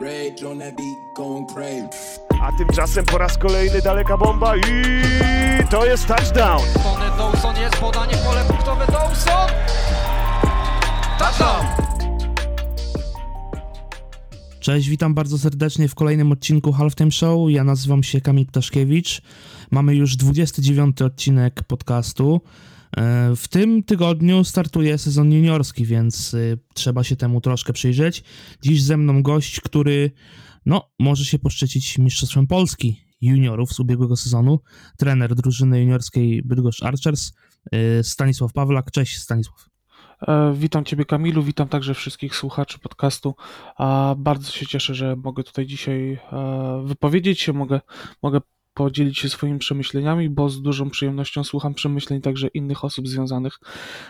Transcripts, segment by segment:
Rage on that beat, going crazy. A tymczasem po raz kolejny daleka bomba i to jest touchdown. Tony Dawson jest podanie pole punktowe Dawson! Touchdown! Cześć, witam bardzo serdecznie w kolejnym odcinku Halftime Show. Ja nazywam się Kamil Ptaszkiewicz. Mamy już 29 odcinek podcastu. E, W tym tygodniu startuje sezon juniorski, więc y, trzeba się temu troszkę przyjrzeć. Dziś ze mną gość, który no, może się poszczycić Mistrzostwem Polski juniorów z ubiegłego sezonu. Trener drużyny juniorskiej Bydgoszcz Archers, y, Stanisław Pawlak. Cześć Stanisław. E, Witam Ciebie, Kamilu, witam także wszystkich słuchaczy podcastu. Bardzo się cieszę, że mogę tutaj dzisiaj e, wypowiedzieć się, mogę, mogę podzielić się swoimi przemyśleniami, bo z dużą przyjemnością słucham przemyśleń także innych osób związanych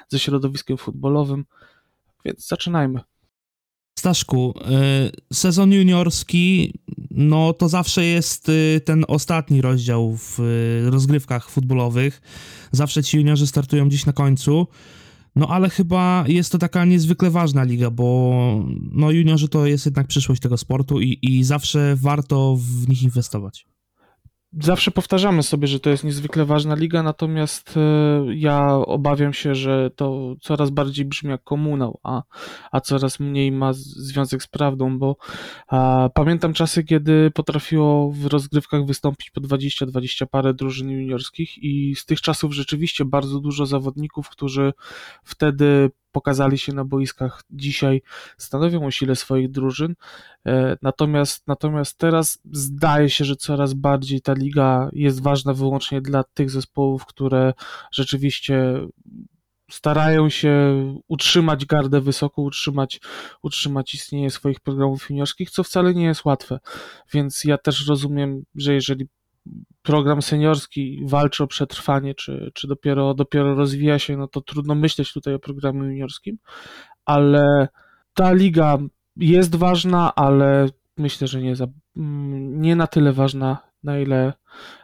ze środowiskiem futbolowym. Więc zaczynajmy. Staszku, y, sezon juniorski, no to zawsze jest y, ten ostatni rozdział w y, rozgrywkach futbolowych. Zawsze ci juniorzy startują gdzieś na końcu. No ale chyba jest to taka niezwykle ważna liga, bo no juniorzy to jest jednak przyszłość tego sportu i, i zawsze warto w nich inwestować. Zawsze powtarzamy sobie, że to jest niezwykle ważna liga, natomiast e, ja obawiam się, że to coraz bardziej brzmi jak komunał, a, a coraz mniej ma związek z prawdą, bo a, pamiętam czasy, kiedy potrafiło w rozgrywkach wystąpić po 20-20 parę drużyn juniorskich i z tych czasów rzeczywiście bardzo dużo zawodników, którzy wtedy pokazali się na boiskach, dzisiaj stanowią o sile swoich drużyn. E, Natomiast, natomiast teraz zdaje się, że coraz bardziej ta liga jest ważna wyłącznie dla tych zespołów, które rzeczywiście starają się utrzymać gardę wysoko, utrzymać, utrzymać istnienie swoich programów juniorskich, co wcale nie jest łatwe. Więc ja też rozumiem, że jeżeli program seniorski walczy o przetrwanie, czy, czy dopiero, dopiero rozwija się, no to trudno myśleć tutaj o programie juniorskim, ale ta liga jest ważna, ale myślę, że nie, za, mm, nie na tyle ważna, na ile,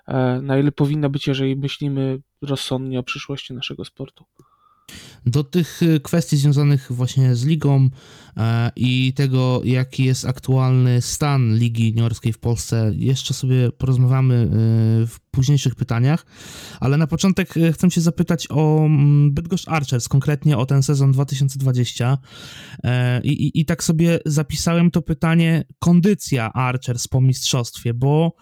e, na ile powinna być, jeżeli myślimy rozsądnie o przyszłości naszego sportu. Do tych y, kwestii związanych właśnie z ligą e, i tego, jaki jest aktualny stan ligi juniorskiej w Polsce, jeszcze sobie porozmawiamy y, w późniejszych pytaniach, ale na początek y, chcę cię zapytać o mm, Bydgoszcz Archers, konkretnie o ten sezon 2020 E, i, i, i tak sobie zapisałem to pytanie kondycja Archers po mistrzostwie, bo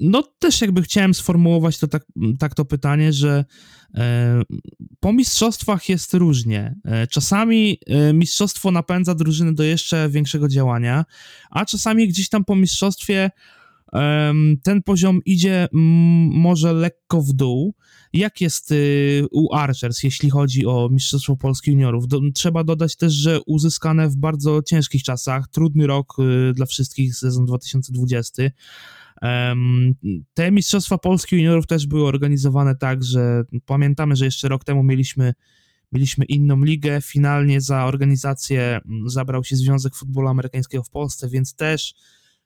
no też jakby chciałem sformułować to tak, tak to pytanie, że po mistrzostwach jest różnie. E, Czasami e, mistrzostwo napędza drużyny do jeszcze większego działania, a czasami gdzieś tam po mistrzostwie ten poziom idzie może lekko w dół. Jak jest y, u Archers, jeśli chodzi o Mistrzostwo Polski Juniorów? Do, trzeba dodać też, że uzyskane w bardzo ciężkich czasach, trudny rok y, dla wszystkich, sezon 2020. Te Mistrzostwa Polski Juniorów też były organizowane tak, że pamiętamy, że jeszcze rok temu mieliśmy, mieliśmy inną ligę. Finalnie za organizację mm, zabrał się Związek Futbolu Amerykańskiego w Polsce, więc też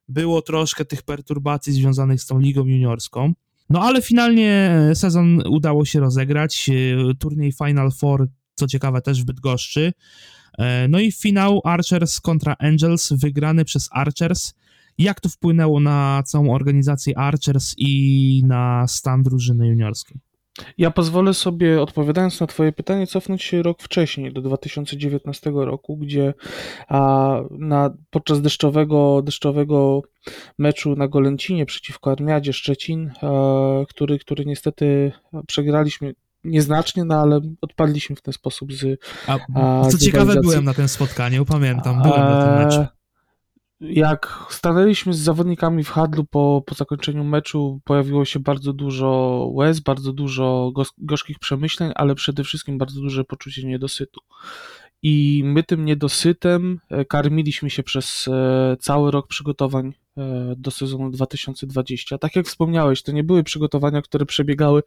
było troszkę tych perturbacji związanych z tą ligą juniorską. No ale finalnie sezon udało się rozegrać. e, Turniej Final Four, co ciekawe, też w Bydgoszczy. E, No i finał Archers kontra Angels, wygrany przez Archers. Jak to wpłynęło na całą organizację Archers i na stan drużyny juniorskiej? Ja pozwolę sobie, odpowiadając na Twoje pytanie, cofnąć się rok wcześniej, do 2019 roku, gdzie a, na, podczas deszczowego, deszczowego meczu na Golęcinie przeciwko Armiadzie Szczecin, a, który, który niestety przegraliśmy nieznacznie, no ale odpadliśmy w ten sposób z A, A, co ciekawe, byłem na tym spotkaniu, pamiętam, byłem na tym meczu. Jak stanęliśmy z zawodnikami w handlu po, po zakończeniu meczu, pojawiło się bardzo dużo łez, bardzo dużo gorzkich przemyśleń, ale przede wszystkim bardzo duże poczucie niedosytu. I my tym niedosytem e, karmiliśmy się przez e, cały rok przygotowań do sezonu 2020. Tak jak wspomniałeś, to nie były przygotowania, które przebiegały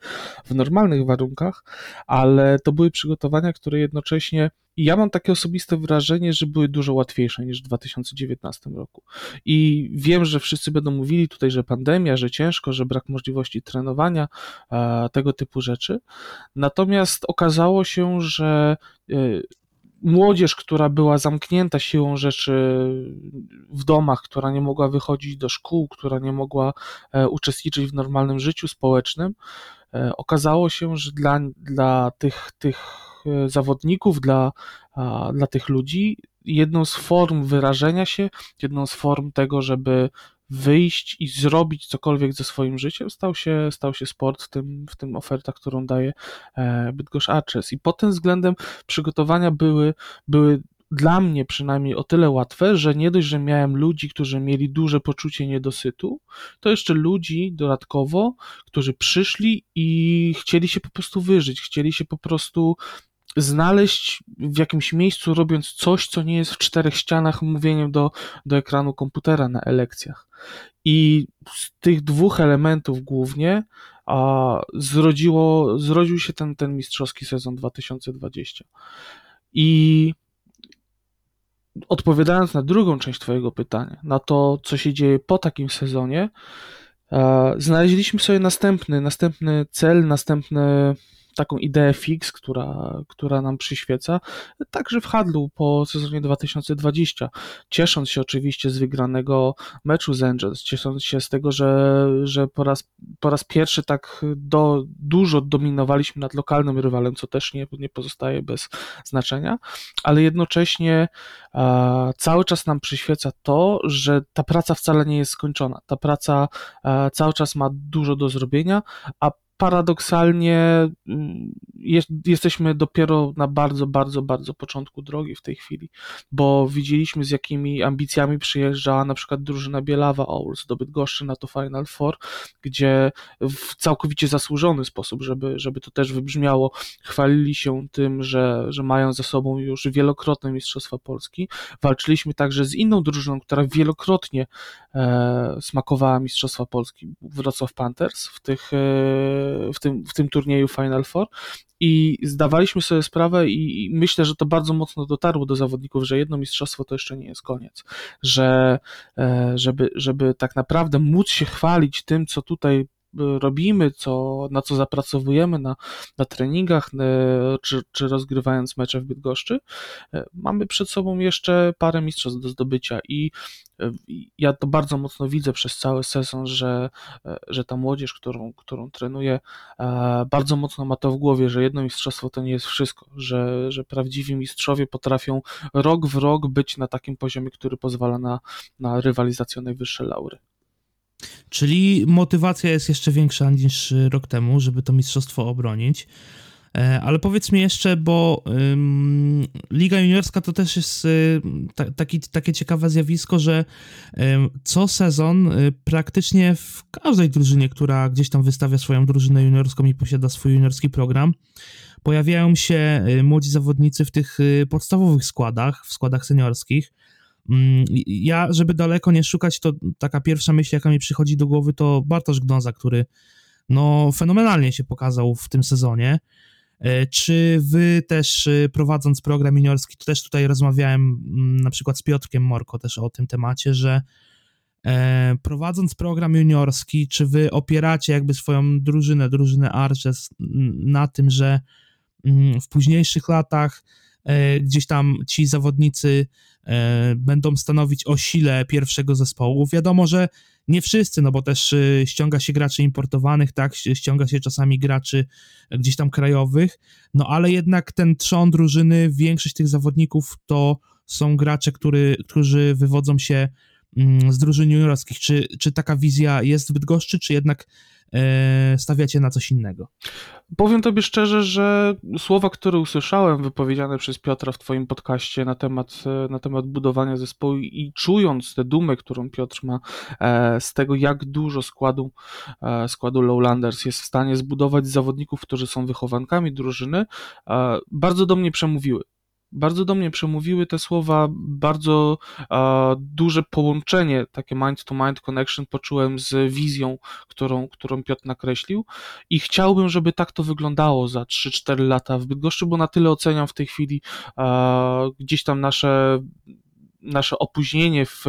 w normalnych warunkach, ale to były przygotowania, które jednocześnie i ja mam takie osobiste wrażenie, że były dużo łatwiejsze niż w 2019 roku. I wiem, że wszyscy będą mówili tutaj, że pandemia, że ciężko, że brak możliwości trenowania, e, tego typu rzeczy. Natomiast okazało się, że e, młodzież, która była zamknięta siłą rzeczy w domach, która nie mogła wychodzić do szkół, która nie mogła e, uczestniczyć w normalnym życiu społecznym, e, okazało się, że dla, dla tych, tych e, zawodników, dla, dla tych ludzi, jedną z form wyrażenia się, jedną z form tego, żeby wyjść i zrobić cokolwiek ze swoim życiem, stał się, stał się sport, w tym, w tym oferta, którą daje e, Bydgoszcz Arches. I pod tym względem przygotowania były, były dla mnie przynajmniej o tyle łatwe, że nie dość, że miałem ludzi, którzy mieli duże poczucie niedosytu, to jeszcze ludzi dodatkowo, którzy przyszli i chcieli się po prostu wyżyć, chcieli się po prostu znaleźć w jakimś miejscu, robiąc coś, co nie jest w czterech ścianach, mówieniem do, do ekranu komputera na elekcjach. I z tych dwóch elementów głównie a, zrodziło, zrodził się ten, ten mistrzowski sezon 2020. I odpowiadając na drugą część Twojego pytania, na to, co się dzieje po takim sezonie, znaleźliśmy sobie następny, następny cel, następny taką ideę fix, która, która nam przyświeca, także w handlu po sezonie 2020. Ciesząc się oczywiście z wygranego meczu z Angels, ciesząc się z tego, że, że po, raz, po raz pierwszy tak do, dużo dominowaliśmy nad lokalnym rywalem, co też nie, nie pozostaje bez znaczenia, ale jednocześnie a, cały czas nam przyświeca to, że ta praca wcale nie jest skończona. Ta praca a, cały czas ma dużo do zrobienia, a paradoksalnie mm, jest, jesteśmy dopiero na bardzo, bardzo, bardzo początku drogi w tej chwili, bo widzieliśmy z jakimi ambicjami przyjeżdżała na przykład drużyna Bielawa Owls do Bydgoszczy na to Final Four, gdzie w całkowicie zasłużony sposób, żeby, żeby to też wybrzmiało, chwalili się tym, że, że mają za sobą już wielokrotne Mistrzostwa Polski. Walczyliśmy także z inną drużyną, która wielokrotnie e, smakowała Mistrzostwa Polski, Wrocław Panthers w tych e, w tym, w tym turnieju Final Four. I zdawaliśmy sobie sprawę i myślę, że to bardzo mocno dotarło do zawodników, że jedno mistrzostwo to jeszcze nie jest koniec, że e, żeby, żeby tak naprawdę móc się chwalić tym, co tutaj robimy, co, na co zapracowujemy na, na treningach, e, czy, czy rozgrywając mecze w Bydgoszczy, e, mamy przed sobą jeszcze parę mistrzostw do zdobycia i e, ja to bardzo mocno widzę przez cały sezon, że, że ta młodzież, którą, którą trenuję, bardzo mocno ma to w głowie, że jedno mistrzostwo to nie jest wszystko, że, że prawdziwi mistrzowie potrafią rok w rok być na takim poziomie, który pozwala na, na rywalizację o najwyższe laury. Czyli motywacja jest jeszcze większa niż rok temu, żeby to mistrzostwo obronić. E, ale powiedz mi jeszcze, bo ym, Liga Juniorska to też jest y, ta, taki, takie ciekawe zjawisko, że y, co sezon y, praktycznie w każdej drużynie, która gdzieś tam wystawia swoją drużynę juniorską i posiada swój juniorski program, pojawiają się młodzi zawodnicy w tych podstawowych składach, w składach seniorskich. Mm, ja, żeby daleko nie szukać, to taka pierwsza myśl, jaka mi przychodzi do głowy, to Bartosz Gnoza, który no, fenomenalnie się pokazał w tym sezonie. E, czy wy też e, prowadząc program juniorski, to też tutaj rozmawiałem mm, na przykład z Piotrkiem Morko też o tym temacie, że e, prowadząc program juniorski, czy wy opieracie jakby swoją drużynę, drużynę Arches na tym, że mm, w późniejszych latach gdzieś tam ci zawodnicy E, będą stanowić o sile pierwszego zespołu. Wiadomo, że nie wszyscy, no bo też e, ściąga się graczy importowanych, tak, ściąga się czasami graczy gdzieś tam krajowych, no ale jednak ten trzon drużyny, większość tych zawodników to są gracze, który, którzy wywodzą się mm, z drużyn juniorskich. Czy, czy taka wizja jest w Bydgoszczy, czy jednak E, stawiacie na coś innego? Powiem tobie szczerze, że słowa, które usłyszałem wypowiedziane przez Piotra w twoim podcaście na temat, e, na temat budowania zespołu i czując tę dumę, którą Piotr ma e, z tego, jak dużo składu, składu Lowlanders jest w stanie zbudować zawodników, którzy są wychowankami drużyny, bardzo do mnie przemówiły bardzo do mnie przemówiły te słowa, bardzo a, duże połączenie, takie mind-to-mind connection poczułem z wizją, którą, którą Piotr nakreślił. I chciałbym, żeby tak to wyglądało za 3-4 lata w Bydgoszczy, bo na tyle oceniam w tej chwili a, gdzieś tam nasze nasze opóźnienie w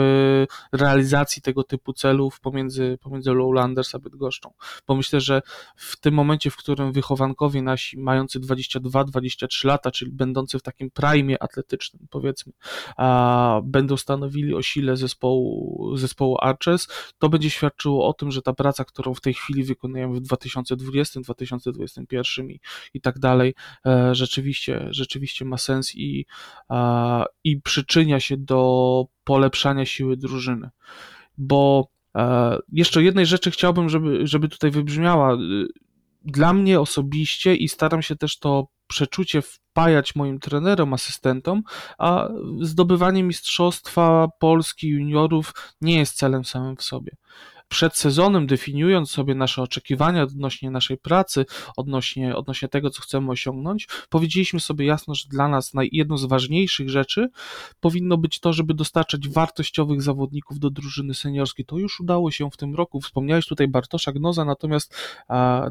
realizacji tego typu celów pomiędzy, pomiędzy Lowlanders a Bydgoszczą. Bo myślę, że w tym momencie, w którym wychowankowie nasi mający 22-23 lata, czyli będący w takim prime atletycznym, powiedzmy, a, będą stanowili o sile zespołu, zespołu Arches, to będzie świadczyło o tym, że ta praca, którą w tej chwili wykonujemy w 2020, 2021 i, i tak dalej, e, rzeczywiście, rzeczywiście ma sens i, i przyczynia się do polepszania siły drużyny. Bo e, jeszcze jednej rzeczy chciałbym, żeby, żeby tutaj wybrzmiała. Dla mnie osobiście i staram się też to przeczucie wpajać moim trenerom, asystentom, a zdobywanie mistrzostwa Polski juniorów nie jest celem samym w sobie przed sezonem, definiując sobie nasze oczekiwania odnośnie naszej pracy, odnośnie, odnośnie tego, co chcemy osiągnąć, powiedzieliśmy sobie jasno, że dla nas jedną z ważniejszych rzeczy powinno być to, żeby dostarczać wartościowych zawodników do drużyny seniorskiej. To już udało się w tym roku. Wspomniałeś tutaj Bartosza Gnoza, natomiast,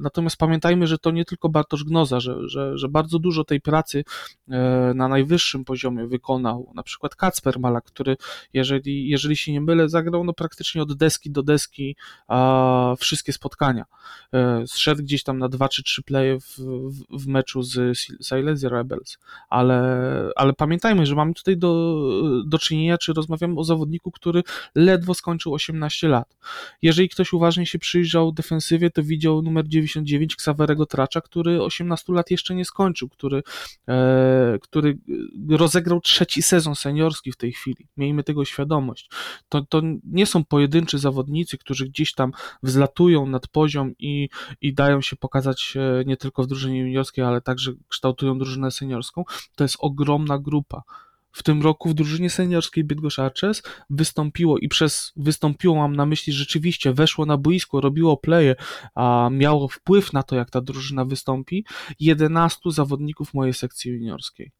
natomiast pamiętajmy, że to nie tylko Bartosz Gnoza, że, że, że bardzo dużo tej pracy e, na najwyższym poziomie wykonał na przykład Kacper Malak, który, jeżeli, jeżeli się nie mylę, zagrał no praktycznie od deski do deski wszystkie spotkania. E, zszedł gdzieś tam na dwa czy trzy playe w, w, w meczu z Silesia Rebels, ale, ale pamiętajmy, że mamy tutaj do, do czynienia, czy rozmawiamy o zawodniku, który ledwo skończył 18 lat. Jeżeli ktoś uważnie się przyjrzał defensywie, to widział numer 99 Xaverego Tracza, który 18 lat jeszcze nie skończył, który, e, który rozegrał trzeci sezon seniorski w tej chwili. Miejmy tego świadomość. To, to nie są pojedynczy zawodnicy, którzy którzy gdzieś tam wzlatują nad poziom i, i dają się pokazać nie tylko w drużynie juniorskiej, ale także kształtują drużynę seniorską, to jest ogromna grupa. W tym roku w drużynie seniorskiej Bydgoszcz Arches wystąpiło i przez wystąpiło mam na myśli rzeczywiście weszło na boisko, robiło pleje, a miało wpływ na to, jak ta drużyna wystąpi, 11 zawodników mojej sekcji juniorskiej.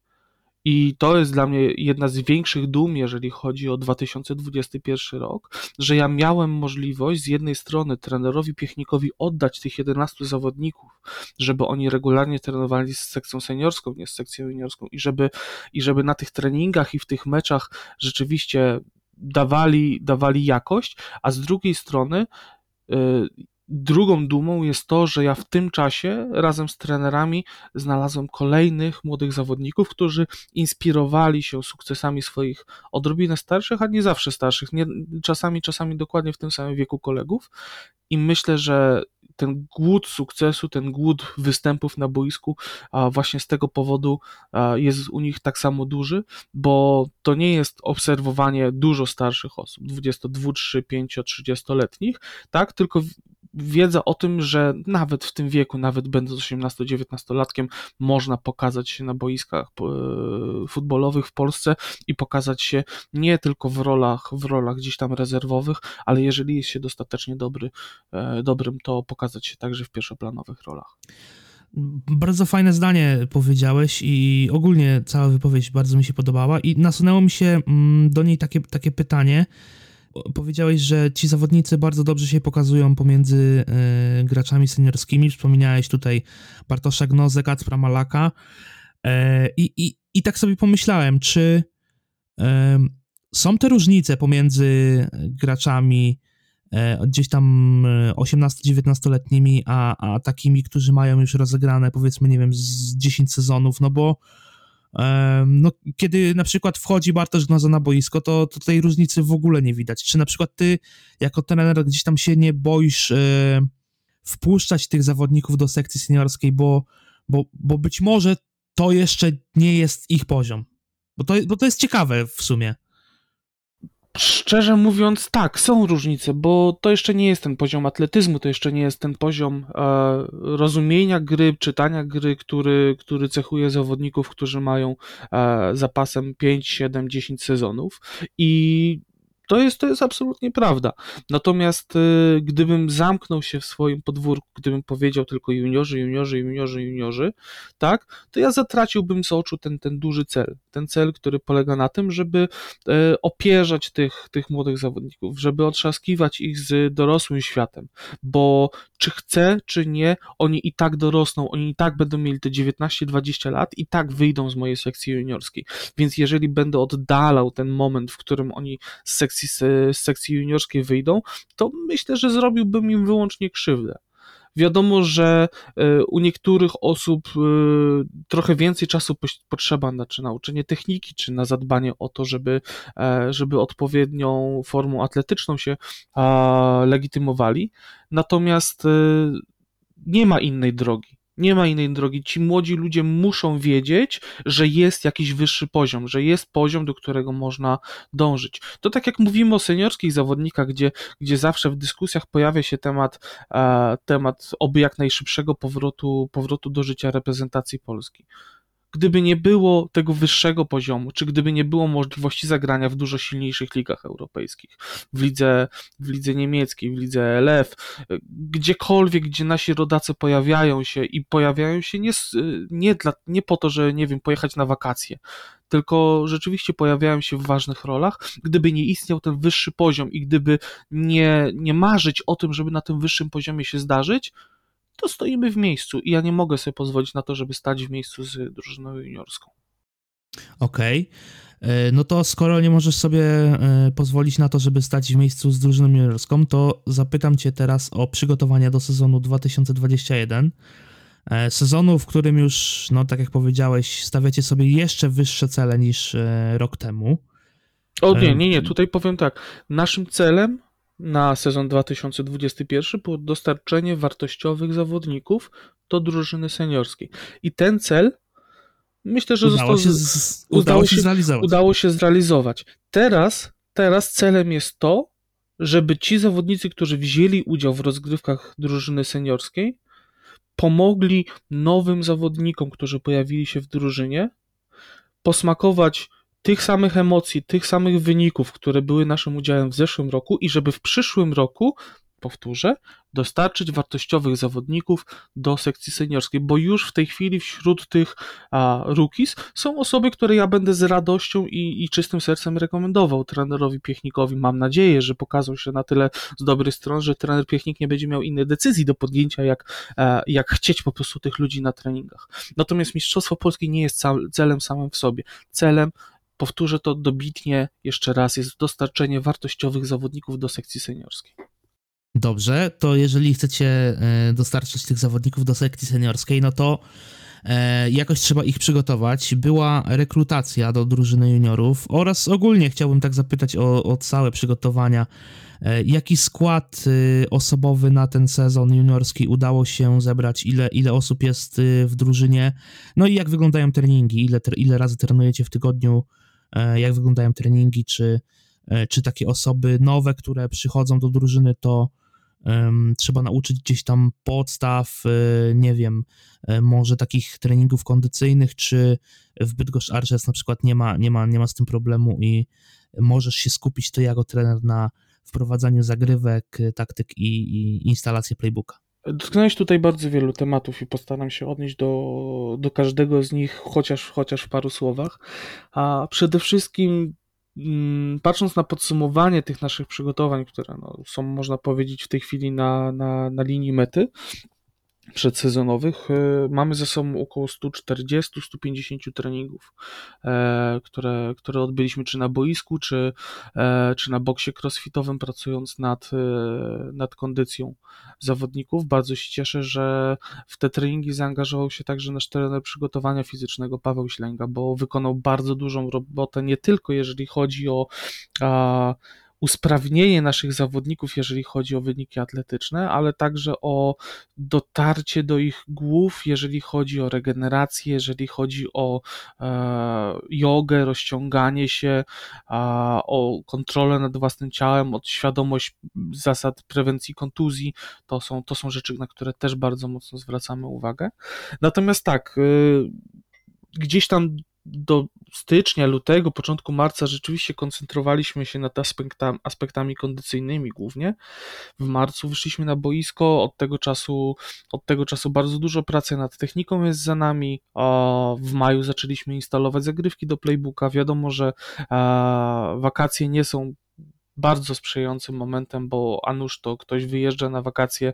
I to jest dla mnie jedna z większych dum, jeżeli chodzi o 2021 rok, że ja miałem możliwość z jednej strony trenerowi Piechnikowi oddać tych 11 zawodników, żeby oni regularnie trenowali z sekcją seniorską, nie z sekcją juniorską i żeby, i żeby na tych treningach i w tych meczach rzeczywiście dawali, dawali jakość, a z drugiej strony y, Drugą dumą jest to, że ja w tym czasie razem z trenerami znalazłem kolejnych młodych zawodników, którzy inspirowali się sukcesami swoich odrobinę starszych, a nie zawsze starszych, nie, czasami, czasami dokładnie w tym samym wieku kolegów. I myślę, że ten głód sukcesu, ten głód występów na boisku, właśnie z tego powodu jest u nich tak samo duży, bo to nie jest obserwowanie dużo starszych osób, 22, 3, 5, 30-letnich, tak, tylko wiedza o tym, że nawet w tym wieku, nawet będąc 18-19-latkiem, można pokazać się na boiskach e, futbolowych w Polsce i pokazać się nie tylko w rolach, w rolach gdzieś tam rezerwowych, ale jeżeli jest się dostatecznie dobry, e, dobrym, to pokazać się także w pierwszoplanowych rolach. Bardzo fajne zdanie powiedziałeś i ogólnie cała wypowiedź bardzo mi się podobała i nasunęło mi się mm, do niej takie, takie pytanie, Powiedziałeś, że ci zawodnicy bardzo dobrze się pokazują pomiędzy y, graczami seniorskimi. Wspominałeś tutaj Bartosza Gnozę, Kacpra Malaka. E, I, i, I tak sobie pomyślałem, czy są te różnice pomiędzy graczami e, gdzieś tam 18-19-letnimi, a, a takimi, którzy mają już rozegrane powiedzmy, nie wiem, z 10 sezonów, no bo no, kiedy na przykład wchodzi Bartosz Gnoza na boisko, to, to tej różnicy w ogóle nie widać. Czy na przykład ty, jako trener, gdzieś tam się nie boisz e, wpuszczać tych zawodników do sekcji seniorskiej, bo, bo, bo być może to jeszcze nie jest ich poziom. Bo to, bo to jest ciekawe w sumie. Szczerze mówiąc, tak, są różnice, bo to jeszcze nie jest ten poziom atletyzmu, to jeszcze nie jest ten poziom e, rozumienia gry, czytania gry, który, który cechuje zawodników, którzy mają e, zapasem 5, 7, 10 sezonów. I To jest, to jest absolutnie prawda. Natomiast y, gdybym zamknął się w swoim podwórku, gdybym powiedział tylko juniorzy, juniorzy, juniorzy, juniorzy, tak, to ja zatraciłbym z oczu ten, ten duży cel. Ten cel, który polega na tym, żeby y, opierzać tych, tych młodych zawodników, żeby otrzaskiwać ich z dorosłym światem, bo czy chcę, czy nie, oni i tak dorosną, oni i tak będą mieli te 19-20 lat i tak wyjdą z mojej sekcji juniorskiej. Więc jeżeli będę oddalał ten moment, w którym oni z sekcji, z sekcji juniorskiej wyjdą, to myślę, że zrobiłbym im wyłącznie krzywdę. Wiadomo, że e, u niektórych osób e, trochę więcej czasu potrzeba na czy nauczenie techniki, czy na zadbanie o to, żeby, e, żeby odpowiednią formą atletyczną się legitymowali. Natomiast nie ma innej drogi. Nie ma innej drogi. Ci młodzi ludzie muszą wiedzieć, że jest jakiś wyższy poziom, że jest poziom, do którego można dążyć. To tak jak mówimy o seniorskich zawodnikach, gdzie, gdzie zawsze w dyskusjach pojawia się temat, e, temat oby jak najszybszego powrotu, powrotu do życia reprezentacji Polski gdyby nie było tego wyższego poziomu, czy gdyby nie było możliwości zagrania w dużo silniejszych ligach europejskich, w lidze, w lidze niemieckiej, w lidze LF, gdziekolwiek, gdzie nasi rodacy pojawiają się i pojawiają się nie, nie, dla, nie po to, że nie wiem, pojechać na wakacje, tylko rzeczywiście pojawiają się w ważnych rolach. Gdyby nie istniał ten wyższy poziom i gdyby nie, nie marzyć o tym, żeby na tym wyższym poziomie się zdarzyć, to stoimy w miejscu i ja nie mogę sobie pozwolić na to, żeby stać w miejscu z drużyną juniorską. Okej. Okay. No to skoro nie możesz sobie e, pozwolić na to, żeby stać w miejscu z drużyną juniorską, to zapytam cię teraz o przygotowania do sezonu 2021. E, sezonu, w którym już, no tak jak powiedziałeś, stawiacie sobie jeszcze wyższe cele niż e, rok temu. O nie, nie, nie, tutaj powiem tak. Naszym celem na sezon 2021 było dostarczenie wartościowych zawodników do drużyny seniorskiej. I ten cel myślę, że udało został się, z, udało, udało się zrealizować. Udało się zrealizować. Teraz, teraz celem jest to, żeby ci zawodnicy, którzy wzięli udział w rozgrywkach drużyny seniorskiej, pomogli nowym zawodnikom, którzy pojawili się w drużynie, posmakować tych samych emocji, tych samych wyników, które były naszym udziałem w zeszłym roku i żeby w przyszłym roku, powtórzę, dostarczyć wartościowych zawodników do sekcji seniorskiej, bo już w tej chwili wśród tych a, rookies są osoby, które ja będę z radością i, i czystym sercem rekomendował trenerowi Piechnikowi. Mam nadzieję, że pokazał się na tyle z dobrej strony, że trener Piechnik nie będzie miał innej decyzji do podjęcia, jak, e, jak chcieć po prostu tych ludzi na treningach. Natomiast Mistrzostwo Polskie nie jest celem samym w sobie. Celem powtórzę to dobitnie jeszcze raz, jest dostarczenie wartościowych zawodników do sekcji seniorskiej. Dobrze, to jeżeli chcecie e, dostarczyć tych zawodników do sekcji seniorskiej, no to e, jakoś trzeba ich przygotować. Była rekrutacja do drużyny juniorów oraz ogólnie chciałbym tak zapytać o, o całe przygotowania. E, jaki skład osobowy na ten sezon juniorski udało się zebrać? Ile, ile osób jest w drużynie? No i jak wyglądają treningi? Ile, ile razy trenujecie w tygodniu? E, jak wyglądają treningi, czy, e, czy takie osoby nowe, które przychodzą do drużyny, to um, trzeba nauczyć gdzieś tam podstaw, e, nie wiem, może takich treningów kondycyjnych, czy w Bydgoszcz Arches na przykład nie ma, nie, ma, nie ma z tym problemu i możesz się skupić ty jako trener na wprowadzaniu zagrywek, taktyk i, i instalacji playbooka. Dotknąłeś tutaj bardzo wielu tematów i postaram się odnieść do, do każdego z nich, chociaż, chociaż w paru słowach. A przede wszystkim, mm, patrząc na podsumowanie tych naszych przygotowań, które no, są, można powiedzieć, w tej chwili na, na, na linii mety, przedsezonowych e, mamy ze sobą około 140-150 treningów, e, które, które odbyliśmy czy na boisku, czy, e, czy na boksie crossfitowym, pracując nad, nad kondycją zawodników. Bardzo się cieszę, że w te treningi zaangażował się także nasz trener przygotowania fizycznego Paweł Ślęga, bo wykonał bardzo dużą robotę, nie tylko jeżeli chodzi o a, usprawnienie naszych zawodników, jeżeli chodzi o wyniki atletyczne, ale także o dotarcie do ich głów, jeżeli chodzi o regenerację, jeżeli chodzi o e, jogę, rozciąganie się, o kontrolę nad własnym ciałem, o świadomość zasad prewencji kontuzji. To są, to są rzeczy, na które też bardzo mocno zwracamy uwagę. Natomiast tak, y, gdzieś tam do stycznia, lutego, początku marca rzeczywiście koncentrowaliśmy się nad aspektami, aspektami kondycyjnymi głównie. W marcu wyszliśmy na boisko, od tego czasu, od tego czasu bardzo dużo pracy nad techniką jest za nami. W maju zaczęliśmy instalować zagrywki do playbooka. Wiadomo, że wakacje nie są bardzo sprzyjającym momentem, bo a nuż to ktoś wyjeżdża na wakacje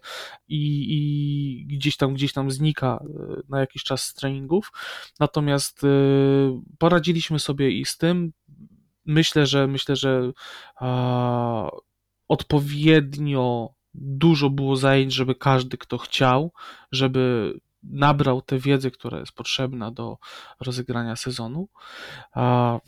i, i gdzieś tam, gdzieś tam znika e, na jakiś czas z treningów. Natomiast e, poradziliśmy sobie i z tym. Myślę, że myślę, że a, odpowiednio dużo było zajęć, żeby każdy, kto chciał, żeby nabrał tę wiedzę, która jest potrzebna do rozegrania sezonu.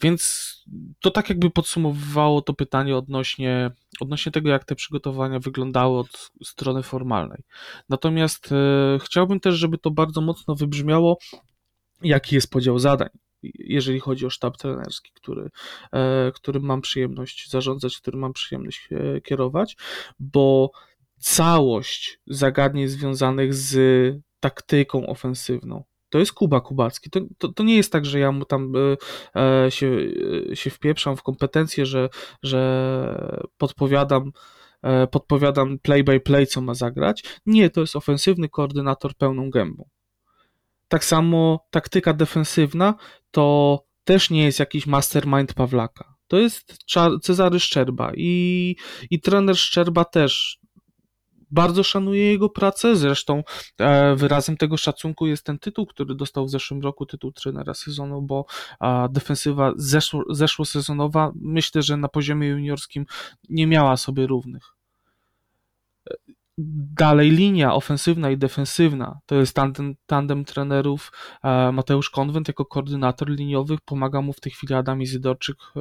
Więc to tak jakby podsumowywało to pytanie odnośnie, odnośnie tego, jak te przygotowania wyglądały od strony formalnej. Natomiast e, chciałbym też, żeby to bardzo mocno wybrzmiało, jaki jest podział zadań jeżeli chodzi o sztab trenerski, który, e, którym mam przyjemność zarządzać, którym mam przyjemność e, kierować, bo całość zagadnień związanych z taktyką ofensywną. To jest Kuba Kubacki. To, to, to nie jest tak, że ja mu tam e, e się, e, się wpieprzam w kompetencje, że, że podpowiadam, e, podpowiadam play by play, co ma zagrać. Nie, to jest ofensywny koordynator pełną gębą. Tak samo taktyka defensywna to też nie jest jakiś mastermind Pawlaka. To jest Cezary Szczerba i, i trener Szczerba też bardzo szanuję jego pracę, zresztą e, wyrazem tego szacunku jest ten tytuł, który dostał w zeszłym roku, tytuł trenera sezonu, bo defensywa zeszło, zeszłosezonowa myślę, że na poziomie juniorskim nie miała sobie równych. Dalej linia ofensywna i defensywna to jest tandem, tandem trenerów. E, Mateusz Konwent jako koordynator liniowych pomaga mu w tej chwili Adam Izydorczyk, e,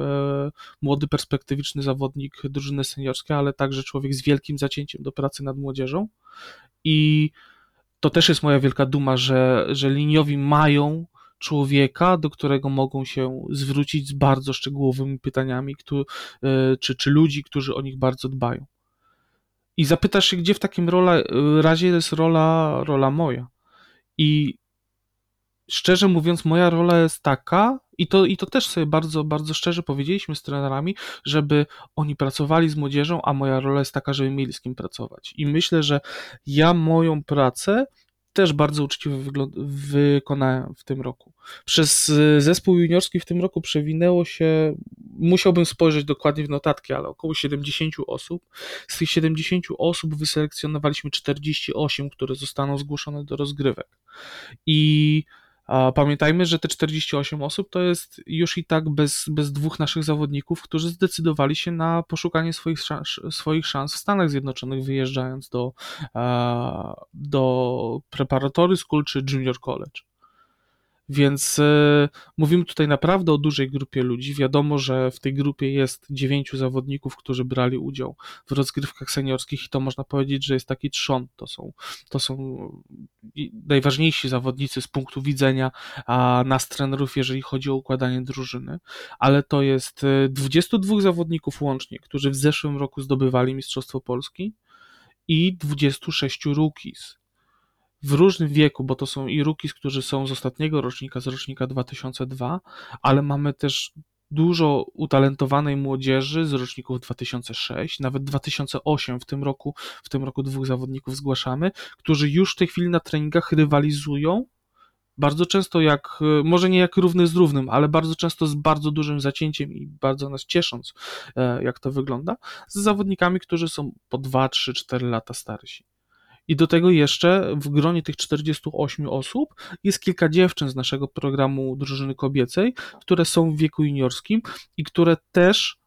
młody, perspektywiczny zawodnik drużyny seniorskiej, ale także człowiek z wielkim zacięciem do pracy nad młodzieżą. I to też jest moja wielka duma, że, że liniowi mają człowieka, do którego mogą się zwrócić z bardzo szczegółowymi pytaniami, kto, e, czy, czy ludzi, którzy o nich bardzo dbają i zapytasz się, gdzie w takim rola, razie jest rola, rola moja. I szczerze mówiąc, moja rola jest taka, i to, i to też sobie bardzo, bardzo szczerze powiedzieliśmy z trenerami, żeby oni pracowali z młodzieżą, a moja rola jest taka, żeby mieli z kim pracować. I myślę, że ja moją pracę też bardzo uczciwie wykonałem w tym roku. Przez y, zespół juniorski w tym roku przewinęło się, musiałbym spojrzeć dokładnie w notatki, ale około 70 osób. Z tych 70 osób wyselekcjonowaliśmy 48, które zostaną zgłoszone do rozgrywek. I pamiętajmy, że te 48 osób to jest już i tak bez, bez dwóch naszych zawodników, którzy zdecydowali się na poszukanie swoich szans, swoich szans w Stanach Zjednoczonych, wyjeżdżając do, do preparatory school czy junior college. Więc y, mówimy tutaj naprawdę o dużej grupie ludzi. Wiadomo, że w tej grupie jest dziewięciu zawodników, którzy brali udział w rozgrywkach seniorskich i to można powiedzieć, że jest taki trzon. To są, to są najważniejsi zawodnicy z punktu widzenia a, nas trenerów, jeżeli chodzi o układanie drużyny, ale to jest 22 y, zawodników łącznie, którzy w zeszłym roku zdobywali Mistrzostwo Polski i 26 rookies w różnym wieku, bo to są i rookies, którzy są z ostatniego rocznika, z rocznika 2002, ale mamy też dużo utalentowanej młodzieży z roczników 2006, nawet 2008 w tym roku, w tym roku dwóch zawodników zgłaszamy, którzy już w tej chwili na treningach rywalizują bardzo często jak, może nie jak równy z równym, ale bardzo często z bardzo dużym zacięciem i bardzo nas ciesząc, e, jak to wygląda, z zawodnikami, którzy są po 2, 3, 4 lata starsi. I do tego jeszcze w gronie tych 48 osób jest kilka dziewczyn z naszego programu drużyny kobiecej, które są w wieku juniorskim i które też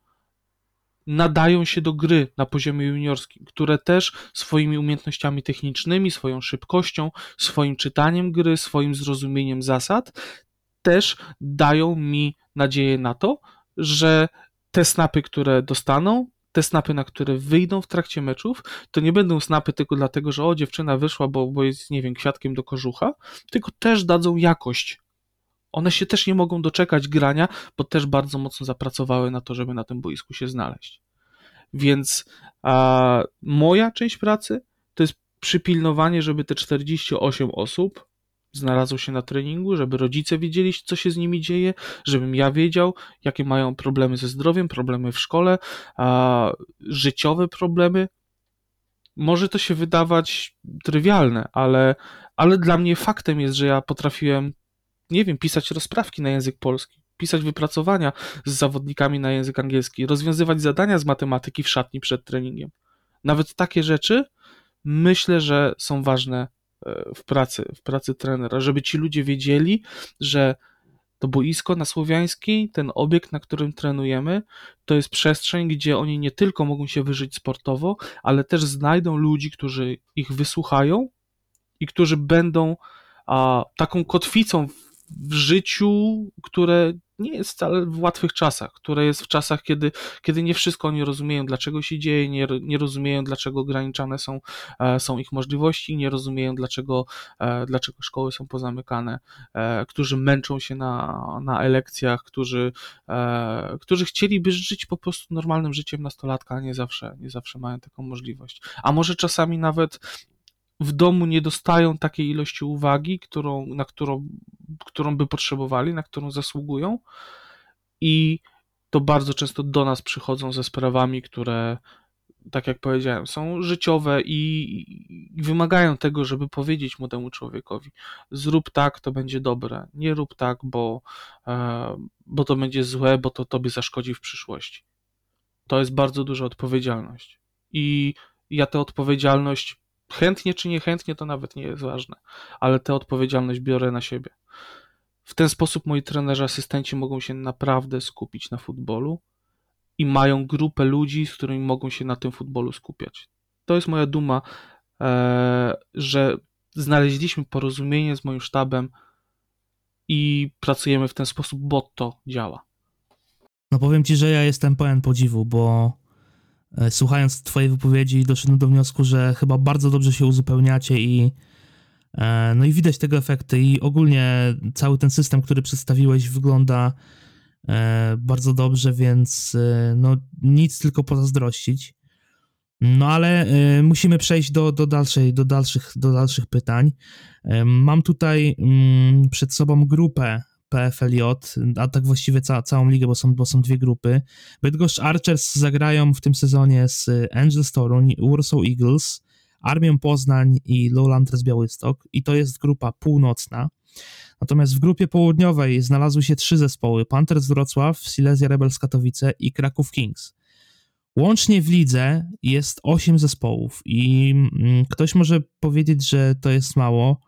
nadają się do gry na poziomie juniorskim, które też swoimi umiejętnościami technicznymi, swoją szybkością, swoim czytaniem gry, swoim zrozumieniem zasad też dają mi nadzieję na to, że te snapy, które dostaną, te snapy, na które wyjdą w trakcie meczów, to nie będą snapy tylko dlatego, że o, dziewczyna wyszła, bo, bo jest, nie wiem, kwiatkiem do kożucha, tylko też dadzą jakość. One się też nie mogą doczekać grania, bo też bardzo mocno zapracowały na to, żeby na tym boisku się znaleźć. Więc a, moja część pracy to jest przypilnowanie, żeby te 48 osób znalazło się na treningu, żeby rodzice wiedzieli, co się z nimi dzieje, żebym ja wiedział, jakie mają problemy ze zdrowiem, problemy w szkole, a, życiowe problemy. Może to się wydawać trywialne, ale, ale dla mnie faktem jest, że ja potrafiłem, nie wiem, pisać rozprawki na język polski, pisać wypracowania z zawodnikami na język angielski, rozwiązywać zadania z matematyki w szatni przed treningiem. Nawet takie rzeczy myślę, że są ważne w pracy, w pracy trenera, żeby ci ludzie wiedzieli, że to boisko na Słowiańskiej, ten obiekt, na którym trenujemy, to jest przestrzeń, gdzie oni nie tylko mogą się wyżyć sportowo, ale też znajdą ludzi, którzy ich wysłuchają i którzy będą a, taką kotwicą życiu, które nie jest wcale w łatwych czasach, które jest w czasach, kiedy, kiedy nie wszystko oni rozumieją, dlaczego się dzieje, nie, nie rozumieją, dlaczego ograniczane są, e, są ich możliwości, nie rozumieją, dlaczego, e, dlaczego szkoły są pozamykane, e, którzy męczą się na, na elekcjach, którzy, którzy chcieliby żyć po prostu normalnym życiem nastolatka, a nie zawsze, nie zawsze mają taką możliwość. A może czasami nawet w domu nie dostają takiej ilości uwagi, którą, na którą, którą by potrzebowali, na którą zasługują. I to bardzo często do nas przychodzą ze sprawami, które, tak jak powiedziałem, są życiowe i, i wymagają tego, żeby powiedzieć młodemu człowiekowi: zrób tak, to będzie dobre. Nie rób tak, bo, e, bo to będzie złe, bo to tobie zaszkodzi w przyszłości. To jest bardzo duża odpowiedzialność. I ja tę odpowiedzialność chętnie czy niechętnie, to nawet nie jest ważne, ale tę odpowiedzialność biorę na siebie. W ten sposób moi trenerzy, asystenci mogą się naprawdę skupić na futbolu i mają grupę ludzi, z którymi mogą się na tym futbolu skupiać. To jest moja duma, e, że znaleźliśmy porozumienie z moim sztabem i pracujemy w ten sposób, bo to działa. No powiem ci, że ja jestem pełen podziwu, bo słuchając Twojej wypowiedzi, doszedłem do wniosku, że chyba bardzo dobrze się uzupełniacie i e, no i widać tego efekty i ogólnie cały ten system, który przedstawiłeś wygląda e, bardzo dobrze, więc no nic tylko pozazdrościć. No ale musimy przejść do, do, dalszej, do, dalszych, do dalszych pytań. Mam tutaj mm, przed sobą grupę PFLJ, a tak właściwie ca całą ligę, bo są, bo są dwie grupy. Bydgoszcz Archers zagrają w tym sezonie z Angels Toruń, Warsaw Eagles, Armią Poznań i Lowlanders Białystok i to jest grupa północna. Natomiast w grupie południowej znalazły się trzy zespoły: Panthers Wrocław, Silesia Rebels Katowice i Kraków Kings. Łącznie w lidze jest osiem zespołów i mm, ktoś może powiedzieć, że to jest mało.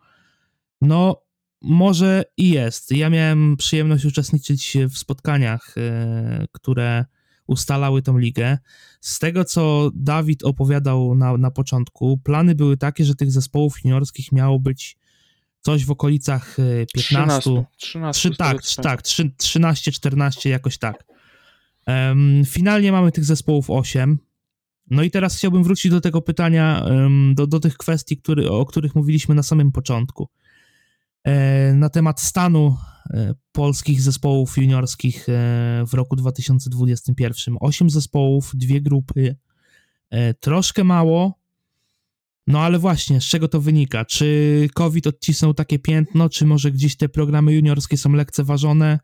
No, może i jest. Ja miałem przyjemność uczestniczyć w spotkaniach, e, które ustalały tą ligę. Z tego, co Dawid opowiadał na, na początku, plany były takie, że tych zespołów juniorskich miało być coś w okolicach 15. 13, 13 3, tak, tak, 13, 14, jakoś tak. Um, finalnie mamy tych zespołów 8. No i teraz chciałbym wrócić do tego pytania, um, do, do tych kwestii, który, o których mówiliśmy na samym początku. E, na temat stanu e, polskich zespołów juniorskich e, w roku 2021. Osiem zespołów, dwie grupy, troszkę mało, no ale właśnie, z czego to wynika? Czy COVID odcisnął takie piętno, czy może gdzieś te programy juniorskie są lekceważone?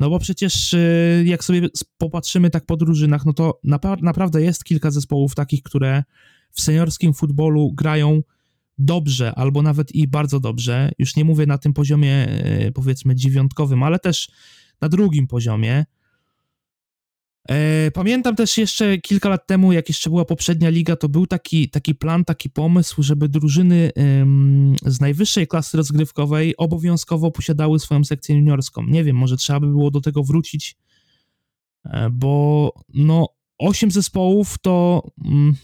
No bo przecież jak sobie popatrzymy tak po drużynach, no to naprawdę jest kilka zespołów takich, które w seniorskim futbolu grają dobrze, albo nawet i bardzo dobrze, już nie mówię na tym poziomie e, powiedzmy dziewiątkowym, ale też na drugim poziomie. E, pamiętam też jeszcze kilka lat temu, jak jeszcze była poprzednia liga, to był taki, taki plan, taki pomysł, żeby drużyny z najwyższej klasy rozgrywkowej obowiązkowo posiadały swoją sekcję juniorską. Nie wiem, może trzeba by było do tego wrócić, e, bo no, osiem zespołów to mm,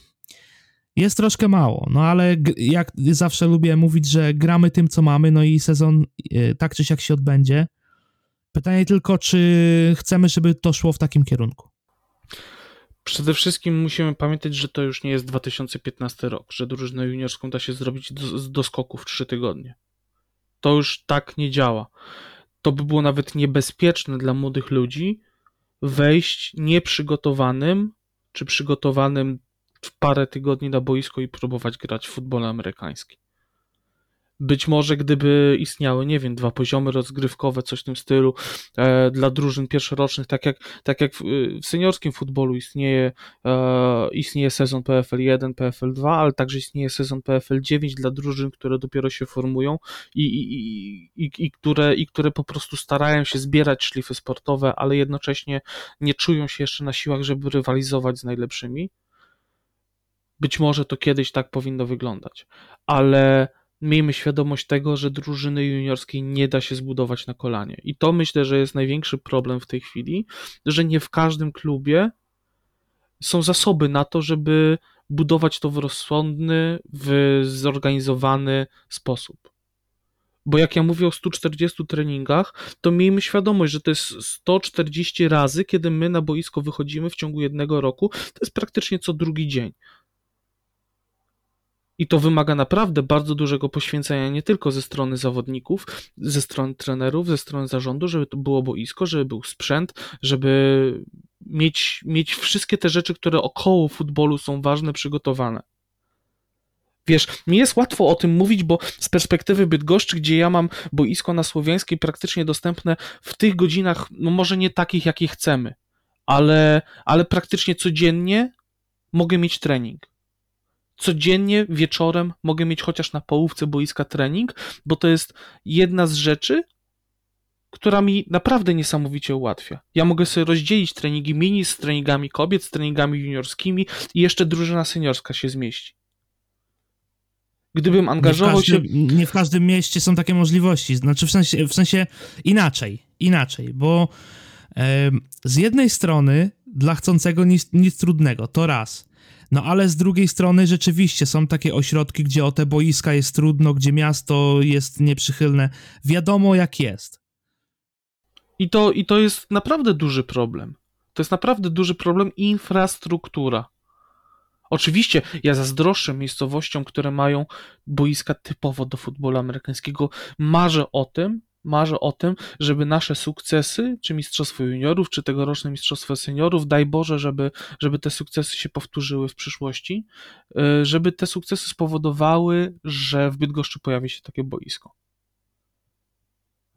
jest troszkę mało, no ale jak zawsze lubię mówić, że gramy tym, co mamy, no i sezon e, tak czy siak się odbędzie. Pytanie tylko, czy chcemy, żeby to szło w takim kierunku? Przede wszystkim musimy pamiętać, że to już nie jest 2015 rok, że drużynę juniorską da się zrobić do, do skoku w 3 tygodnie. To już tak nie działa. To by było nawet niebezpieczne dla młodych ludzi wejść nieprzygotowanym, czy przygotowanym parę tygodni na boisko i próbować grać w futbol amerykański. Być może gdyby istniały, nie wiem, dwa poziomy rozgrywkowe, coś w tym stylu e, dla drużyn pierwszorocznych, tak jak, tak jak w, w seniorskim futbolu istnieje, e, istnieje sezon PFL 1, PFL 2, ale także istnieje sezon PFL 9 dla drużyn, które dopiero się formują i, i, i, i, które, i które po prostu starają się zbierać szlify sportowe, ale jednocześnie nie czują się jeszcze na siłach, żeby rywalizować z najlepszymi. Być może to kiedyś tak powinno wyglądać, ale miejmy świadomość tego, że drużyny juniorskiej nie da się zbudować na kolanie. I to myślę, że jest największy problem w tej chwili, że nie w każdym klubie są zasoby na to, żeby budować to w rozsądny, w zorganizowany sposób. Bo jak ja mówię o 140 treningach, to miejmy świadomość, że to jest 140 razy, kiedy my na boisko wychodzimy w ciągu jednego roku. To jest praktycznie co drugi dzień. I to wymaga naprawdę bardzo dużego poświęcenia nie tylko ze strony zawodników, ze strony trenerów, ze strony zarządu, żeby to było boisko, żeby był sprzęt, żeby mieć, mieć wszystkie te rzeczy, które około futbolu są ważne, przygotowane. Wiesz, mi jest łatwo o tym mówić, bo z perspektywy Bydgoszczy, gdzie ja mam boisko na Słowiańskiej praktycznie dostępne w tych godzinach, no może nie takich, jakie chcemy, ale, ale praktycznie codziennie mogę mieć trening codziennie wieczorem mogę mieć chociaż na połówce boiska trening, bo to jest jedna z rzeczy, która mi naprawdę niesamowicie ułatwia. Ja mogę sobie rozdzielić treningi mini z treningami kobiet, z treningami juniorskimi i jeszcze drużyna seniorska się zmieści. Gdybym angażował nie każdym, się. Nie w każdym mieście są takie możliwości. Znaczy, w sensie, w sensie inaczej. Inaczej, bo e, z jednej strony dla chcącego nic, nic trudnego, to raz. No ale z drugiej strony rzeczywiście są takie ośrodki, gdzie o te boiska jest trudno, gdzie miasto jest nieprzychylne. Wiadomo jak jest. I to, I to jest naprawdę duży problem. To jest naprawdę duży problem infrastruktura. Oczywiście ja zazdroszczę miejscowościom, które mają boiska typowo do futbolu amerykańskiego. Marzę o tym, marzę o tym, żeby nasze sukcesy, czy Mistrzostwo Juniorów, czy tegoroczne Mistrzostwo Seniorów, daj Boże, żeby, żeby te sukcesy się powtórzyły w przyszłości, y, żeby te sukcesy spowodowały, że w Bydgoszczy pojawi się takie boisko.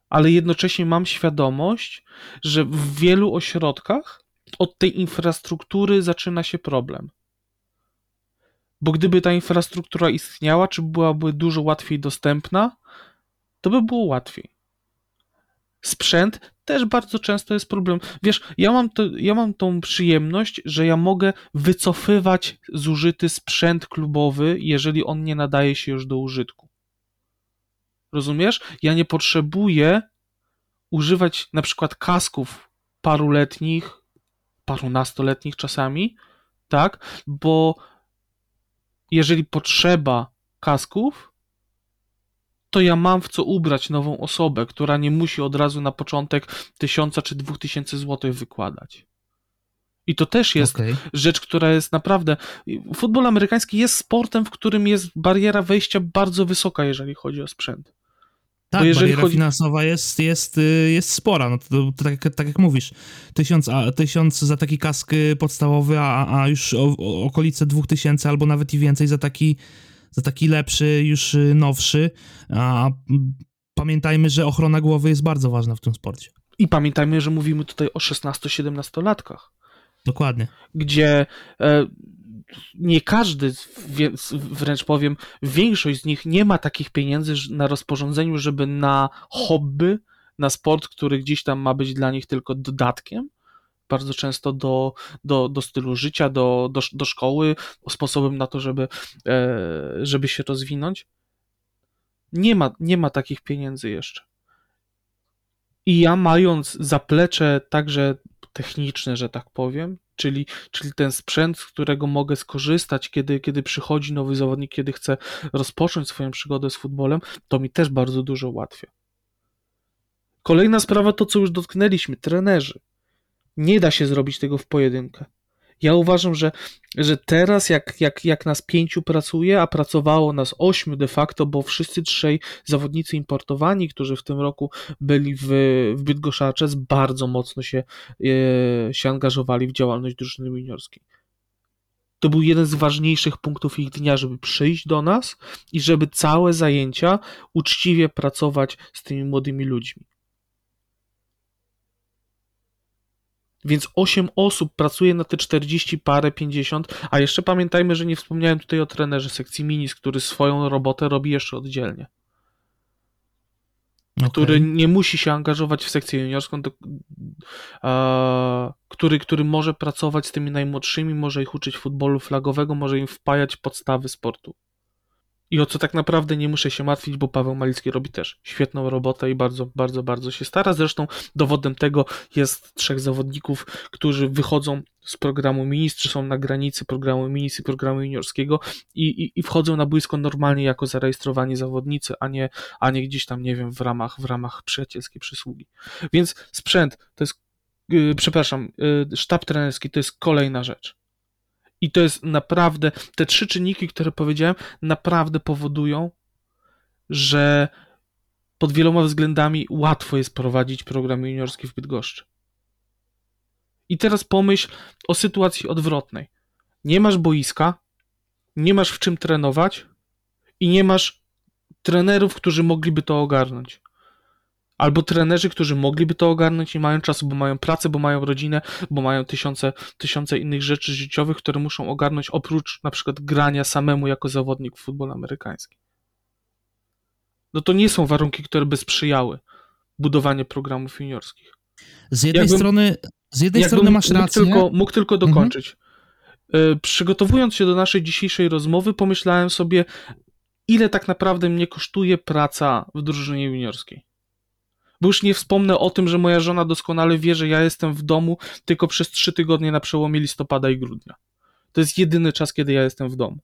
Ale jednocześnie mam świadomość, że w wielu ośrodkach od tej infrastruktury zaczyna się problem. Bo gdyby ta infrastruktura istniała, czy byłaby dużo łatwiej dostępna, to by było łatwiej sprzęt też bardzo często jest problem. Wiesz, ja mam, to, ja mam tą przyjemność, że ja mogę wycofywać zużyty sprzęt klubowy, jeżeli on nie nadaje się już do użytku. Rozumiesz? Ja nie potrzebuję używać na przykład kasków paruletnich, parunastoletnich czasami, tak? Bo jeżeli potrzeba kasków, to ja mam w co ubrać nową osobę, która nie musi od razu na początek tysiąca czy dwóch tysięcy złotych wykładać. I to też jest okay. rzecz, która jest naprawdę. Futbol amerykański jest sportem, w którym jest bariera wejścia bardzo wysoka, jeżeli chodzi o sprzęt. Tak, jeżeli bariera chodzi... finansowa jest, jest, y, jest spora, no to, to tak, tak, jak mówisz, tysiąc, a, tysiąc za taki kask podstawowy, a, a już o, o, okolice dwóch tysięcy albo nawet i więcej za taki za taki lepszy, już y, nowszy, a pamiętajmy, że ochrona głowy jest bardzo ważna w tym sporcie. I pamiętajmy, że mówimy tutaj o 16-17 latkach. Dokładnie. Gdzie e, nie każdy, wręcz powiem, większość z nich nie ma takich pieniędzy na rozporządzeniu, żeby na hobby, na sport, który gdzieś tam ma być dla nich tylko dodatkiem, bardzo często do, do, do stylu życia, do, do, do szkoły, sposobem na to, żeby, e, żeby się rozwinąć. Nie ma, nie ma takich pieniędzy jeszcze. I ja mając zaplecze także techniczne, że tak powiem, czyli, czyli ten sprzęt, z którego mogę skorzystać, kiedy, kiedy przychodzi nowy zawodnik, kiedy chce rozpocząć swoją przygodę z futbolem, to mi też bardzo dużo ułatwia. Kolejna sprawa to, co już dotknęliśmy, trenerzy. Nie da się zrobić tego w pojedynkę. Ja uważam, że, że teraz, jak, jak, jak nas pięciu pracuje, a pracowało nas ośmiu de facto, bo wszyscy trzej zawodnicy importowani, którzy w tym roku byli w, w Bydgoszcz, bardzo mocno się, e, się angażowali w działalność drużyny juniorskiej. To był jeden z ważniejszych punktów ich dnia, żeby przyjść do nas i żeby całe zajęcia uczciwie pracować z tymi młodymi ludźmi. Więc 8 osób pracuje na te 40 parę, 50, a jeszcze pamiętajmy, że nie wspomniałem tutaj o trenerze sekcji minis, który swoją robotę robi jeszcze oddzielnie. Okay. Który nie musi się angażować w sekcję juniorską, który, który może pracować z tymi najmłodszymi, może ich uczyć futbolu flagowego, może im wpajać podstawy sportu i o co tak naprawdę nie muszę się martwić, bo Paweł Malicki robi też świetną robotę i bardzo, bardzo, bardzo się stara. Zresztą dowodem tego jest trzech zawodników, którzy wychodzą z programu Ministrzy, są na granicy programu Minis i programu juniorskiego i, i, i wchodzą na boisko normalnie jako zarejestrowani zawodnicy, a nie, a nie gdzieś tam, nie wiem, w ramach, w ramach przyjacielskiej przysługi. Więc sprzęt to jest, yy, przepraszam, yy, sztab trenerski to jest kolejna rzecz i to jest naprawdę, te trzy czynniki, które powiedziałem, naprawdę powodują, że pod wieloma względami łatwo jest prowadzić program juniorski w Bydgoszczy. I teraz pomyśl o sytuacji odwrotnej. Nie masz boiska, nie masz w czym trenować i nie masz trenerów, którzy mogliby to ogarnąć albo trenerzy, którzy mogliby to ogarnąć, nie mają czasu, bo mają pracę, bo mają rodzinę, bo mają tysiące, tysiące innych rzeczy życiowych, które muszą ogarnąć oprócz na przykład grania samemu jako zawodnik w futbol amerykański. No to nie są warunki, które by sprzyjały budowaniu programów juniorskich. Z jednej jakbym, strony, z jednej strony masz mógł rację. Tylko, mógł tylko mhm. dokończyć. Mhm. Przygotowując się do naszej dzisiejszej rozmowy, pomyślałem sobie, ile tak naprawdę mnie kosztuje praca w drużynie juniorskiej. Bo już nie wspomnę o tym, że moja żona doskonale wie, że ja jestem w domu tylko przez trzy tygodnie na przełomie listopada i grudnia. To jest jedyny czas, kiedy ja jestem w domu.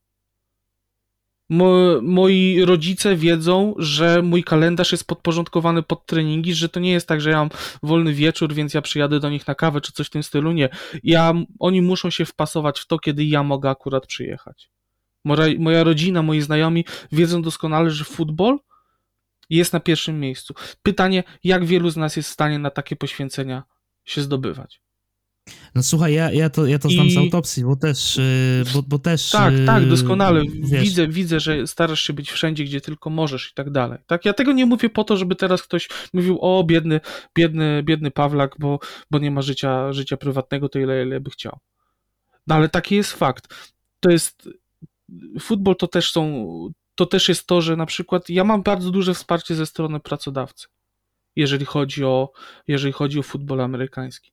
Mo moi rodzice wiedzą, że mój kalendarz jest podporządkowany pod treningi, że to nie jest tak, że ja mam wolny wieczór, więc ja przyjadę do nich na kawę czy coś w tym stylu. Nie. Ja, oni muszą się wpasować w to, kiedy ja mogę akurat przyjechać. Moja, moja rodzina, moi znajomi wiedzą doskonale, że futbol jest na pierwszym miejscu. Pytanie, jak wielu z nas jest w stanie na takie poświęcenia się zdobywać? No słuchaj, ja, ja, to, ja to znam I... z autopsji, bo też, y, bo, bo też... Tak, tak, y, doskonale. Widzę, widzę, że starasz się być wszędzie, gdzie tylko możesz i tak dalej. Tak, ja tego nie mówię po to, żeby teraz ktoś mówił, o biedny, biedny, biedny Pawlak, bo, bo nie ma życia, życia prywatnego, to ile, ile by chciał. No ale taki jest fakt. To jest futbol to też są to też jest to, że na przykład ja mam bardzo duże wsparcie ze strony pracodawcy, jeżeli chodzi o, jeżeli chodzi o futbol amerykański.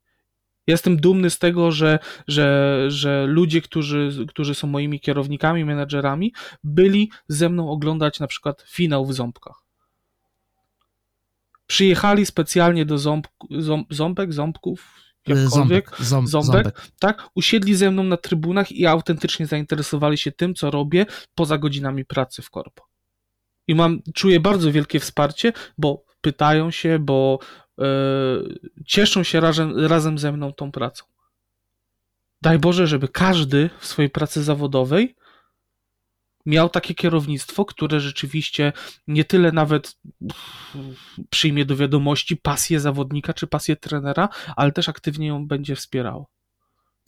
Jestem dumny z tego, że, że, że ludzie, którzy, którzy są moimi kierownikami, menedżerami, byli ze mną oglądać na przykład finał w Ząbkach. Przyjechali specjalnie do ząb, ząb, Ząbek, Ząbków, ząbek, ząb, ząbek, ząbek, tak, usiedli ze mną na trybunach i autentycznie zainteresowali się tym, co robię poza godzinami pracy w korpo. I mam, czuję bardzo wielkie wsparcie, bo pytają się, bo yy, cieszą się razem, razem ze mną tą pracą. Daj Boże, żeby każdy w swojej pracy zawodowej miał takie kierownictwo, które rzeczywiście nie tyle nawet przyjmie do wiadomości pasję zawodnika czy pasję trenera, ale też aktywnie ją będzie wspierało.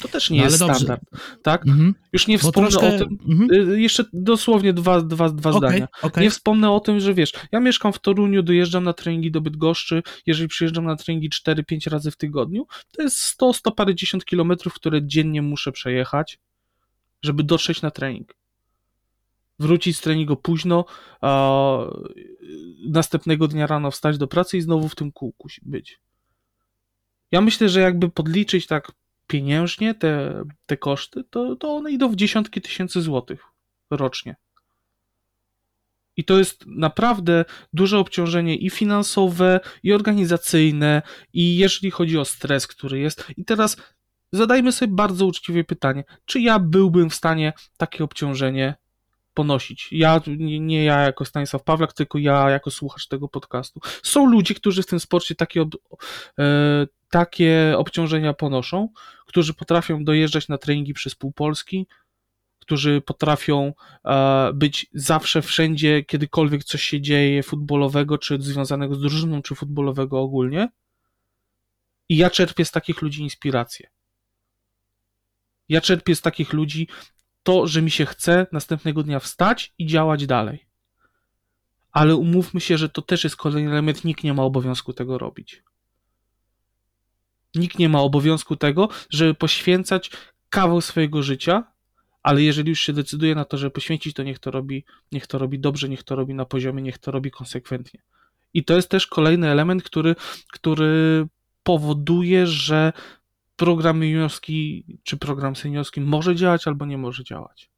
To też nie no, jest standard, tak? Mhm. Już nie wspomnę troszkę... o tym, mhm. Y, jeszcze dosłownie dwa, dwa, dwa okay, zdania. Okay. Nie wspomnę o tym, że wiesz, ja mieszkam w Toruniu, dojeżdżam na treningi do Bydgoszczy, jeżeli przyjeżdżam na treningi 4-5 razy w tygodniu, to jest 100, 100 parędziesiąt kilometrów, które dziennie muszę przejechać, żeby dotrzeć na trening wrócić z treningu późno, a następnego dnia rano wstać do pracy i znowu w tym kółku być. Ja myślę, że jakby podliczyć tak pieniężnie te, te koszty, to, to one idą w dziesiątki tysięcy złotych rocznie. I to jest naprawdę duże obciążenie i finansowe, i organizacyjne, i jeżeli chodzi o stres, który jest. I teraz zadajmy sobie bardzo uczciwie pytanie, czy ja byłbym w stanie takie obciążenie ponosić. Ja, nie, ja jako Stanisław Pawlak, tylko ja jako słuchacz tego podcastu. Są ludzie, którzy w tym sporcie takie, ob, e, takie obciążenia ponoszą, którzy potrafią dojeżdżać na treningi przez pół Polski, którzy potrafią e, być zawsze wszędzie, kiedykolwiek coś się dzieje futbolowego, czy związanego z drużyną, czy futbolowego ogólnie. I ja czerpię z takich ludzi inspirację. Ja czerpię z takich ludzi to, że mi się chce następnego dnia wstać i działać dalej. Ale umówmy się, że to też jest kolejny element, nikt nie ma obowiązku tego robić. Nikt nie ma obowiązku tego, żeby poświęcać kawał swojego życia, ale jeżeli już się decyduje na to, żeby poświęcić, to niech to robi, niech to robi dobrze, niech to robi na poziomie, niech to robi konsekwentnie. I to jest też kolejny element, który, który powoduje, że program juniorski czy program seniorski może działać albo nie może działać.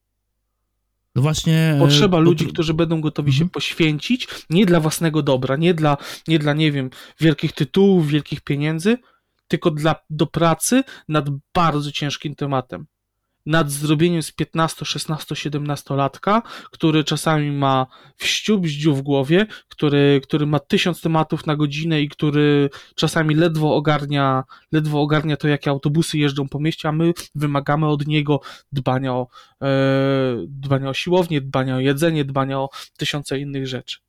No właśnie. Potrzeba ludzi, którzy będą gotowi mhm. się poświęcić, nie dla własnego dobra, nie dla, nie dla, nie wiem, wielkich tytułów, wielkich pieniędzy, tylko dla, do pracy nad bardzo ciężkim tematem nad zrobieniem z 15, 16, 17 latka, który czasami ma wściub w głowie, który, który ma tysiąc tematów na godzinę i który czasami ledwo ogarnia, ledwo ogarnia to, jakie autobusy jeżdżą po mieście, a my wymagamy od niego dbania o, e, dbania o siłownię, dbania o jedzenie, dbania o tysiące innych rzeczy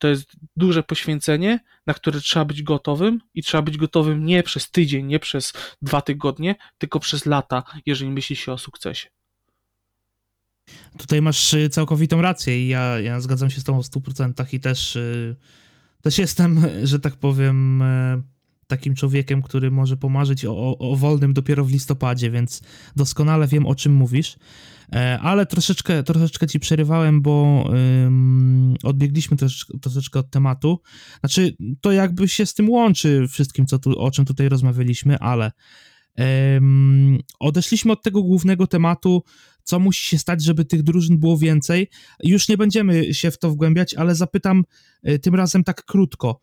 to jest duże poświęcenie, na które trzeba być gotowym i trzeba być gotowym nie przez tydzień, nie przez dwa tygodnie, tylko przez lata, jeżeli myśli się o sukcesie. Tutaj masz y, całkowitą rację i ja, ja zgadzam się z tobą w 100% i też, y, też jestem, że tak powiem, y, takim człowiekiem, który może pomarzyć o, o, wolnym dopiero w listopadzie, więc doskonale wiem, o czym mówisz. E, ale troszeczkę, troszeczkę ci przerywałem, bo um, odbiegliśmy troszeczkę, troszeczkę od tematu. Znaczy, to jakby się z tym łączy wszystkim, co tu, o czym tutaj rozmawialiśmy, ale um, odeszliśmy od tego głównego tematu, co musi się stać, żeby tych drużyn było więcej. Już nie będziemy się w to wgłębiać, ale zapytam y, tym razem tak krótko.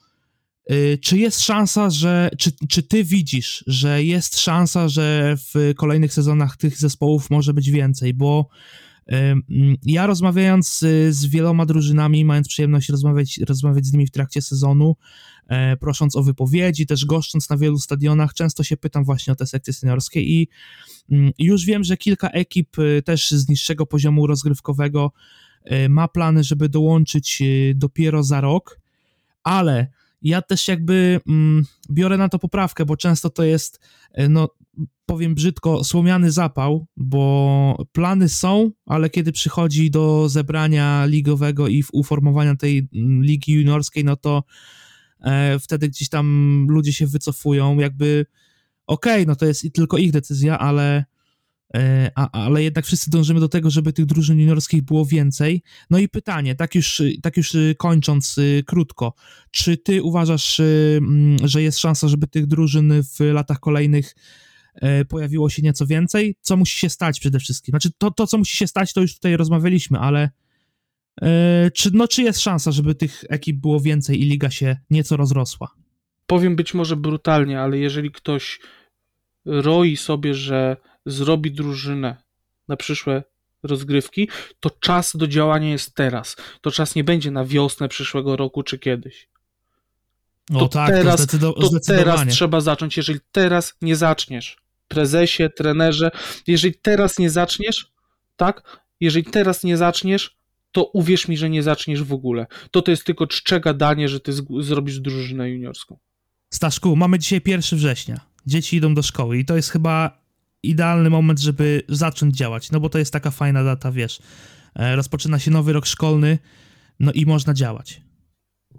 Y, czy jest szansa, że. Czy, czy ty widzisz, że jest szansa, że w kolejnych sezonach tych zespołów może być więcej? Bo ja rozmawiając z wieloma drużynami, mając przyjemność rozmawiać, rozmawiać z nimi w trakcie sezonu, e, prosząc o wypowiedzi, też goszcząc na wielu stadionach, często się pytam właśnie o te sekcje seniorskie i już wiem, że kilka ekip y, też z niższego poziomu rozgrywkowego y, ma plany, żeby dołączyć dopiero za rok, ale ja też jakby mm, biorę na to poprawkę, bo często to jest, e, no powiem brzydko, słomiany zapał, bo plany są, ale kiedy przychodzi do zebrania ligowego i uformowania tej mm, ligi juniorskiej, no to e, wtedy gdzieś tam ludzie się wycofują, jakby okej, okay, no to jest tylko ich decyzja, ale a, ale jednak wszyscy dążymy do tego, żeby tych drużyn juniorskich było więcej. No i pytanie, tak już, tak już y, kończąc y, krótko, czy ty uważasz, y, mm, że jest szansa, żeby tych drużyn w latach kolejnych e, pojawiło się nieco więcej? Co musi się stać przede wszystkim? Znaczy, to, to co musi się stać, to już tutaj rozmawialiśmy, ale e, czy, no, czy jest szansa, żeby tych ekip było więcej i liga się nieco rozrosła? Powiem być może brutalnie, ale jeżeli ktoś roi sobie, że zrobi drużynę na przyszłe rozgrywki, to czas do działania jest teraz. To czas nie będzie na wiosnę przyszłego roku czy kiedyś. To o tak, teraz, to, to teraz trzeba zacząć. Jeżeli teraz nie zaczniesz, prezesie, trenerze, jeżeli teraz nie zaczniesz, tak, jeżeli teraz nie zaczniesz, to uwierz mi, że nie zaczniesz w ogóle. To to jest tylko czcze gadanie, że ty zrobisz drużynę juniorską. Staszku, mamy dzisiaj 1 września. Dzieci idą do szkoły i to jest chyba idealny moment, żeby zacząć działać, no bo to jest taka fajna data, wiesz. E, rozpoczyna się nowy rok szkolny, no i można działać.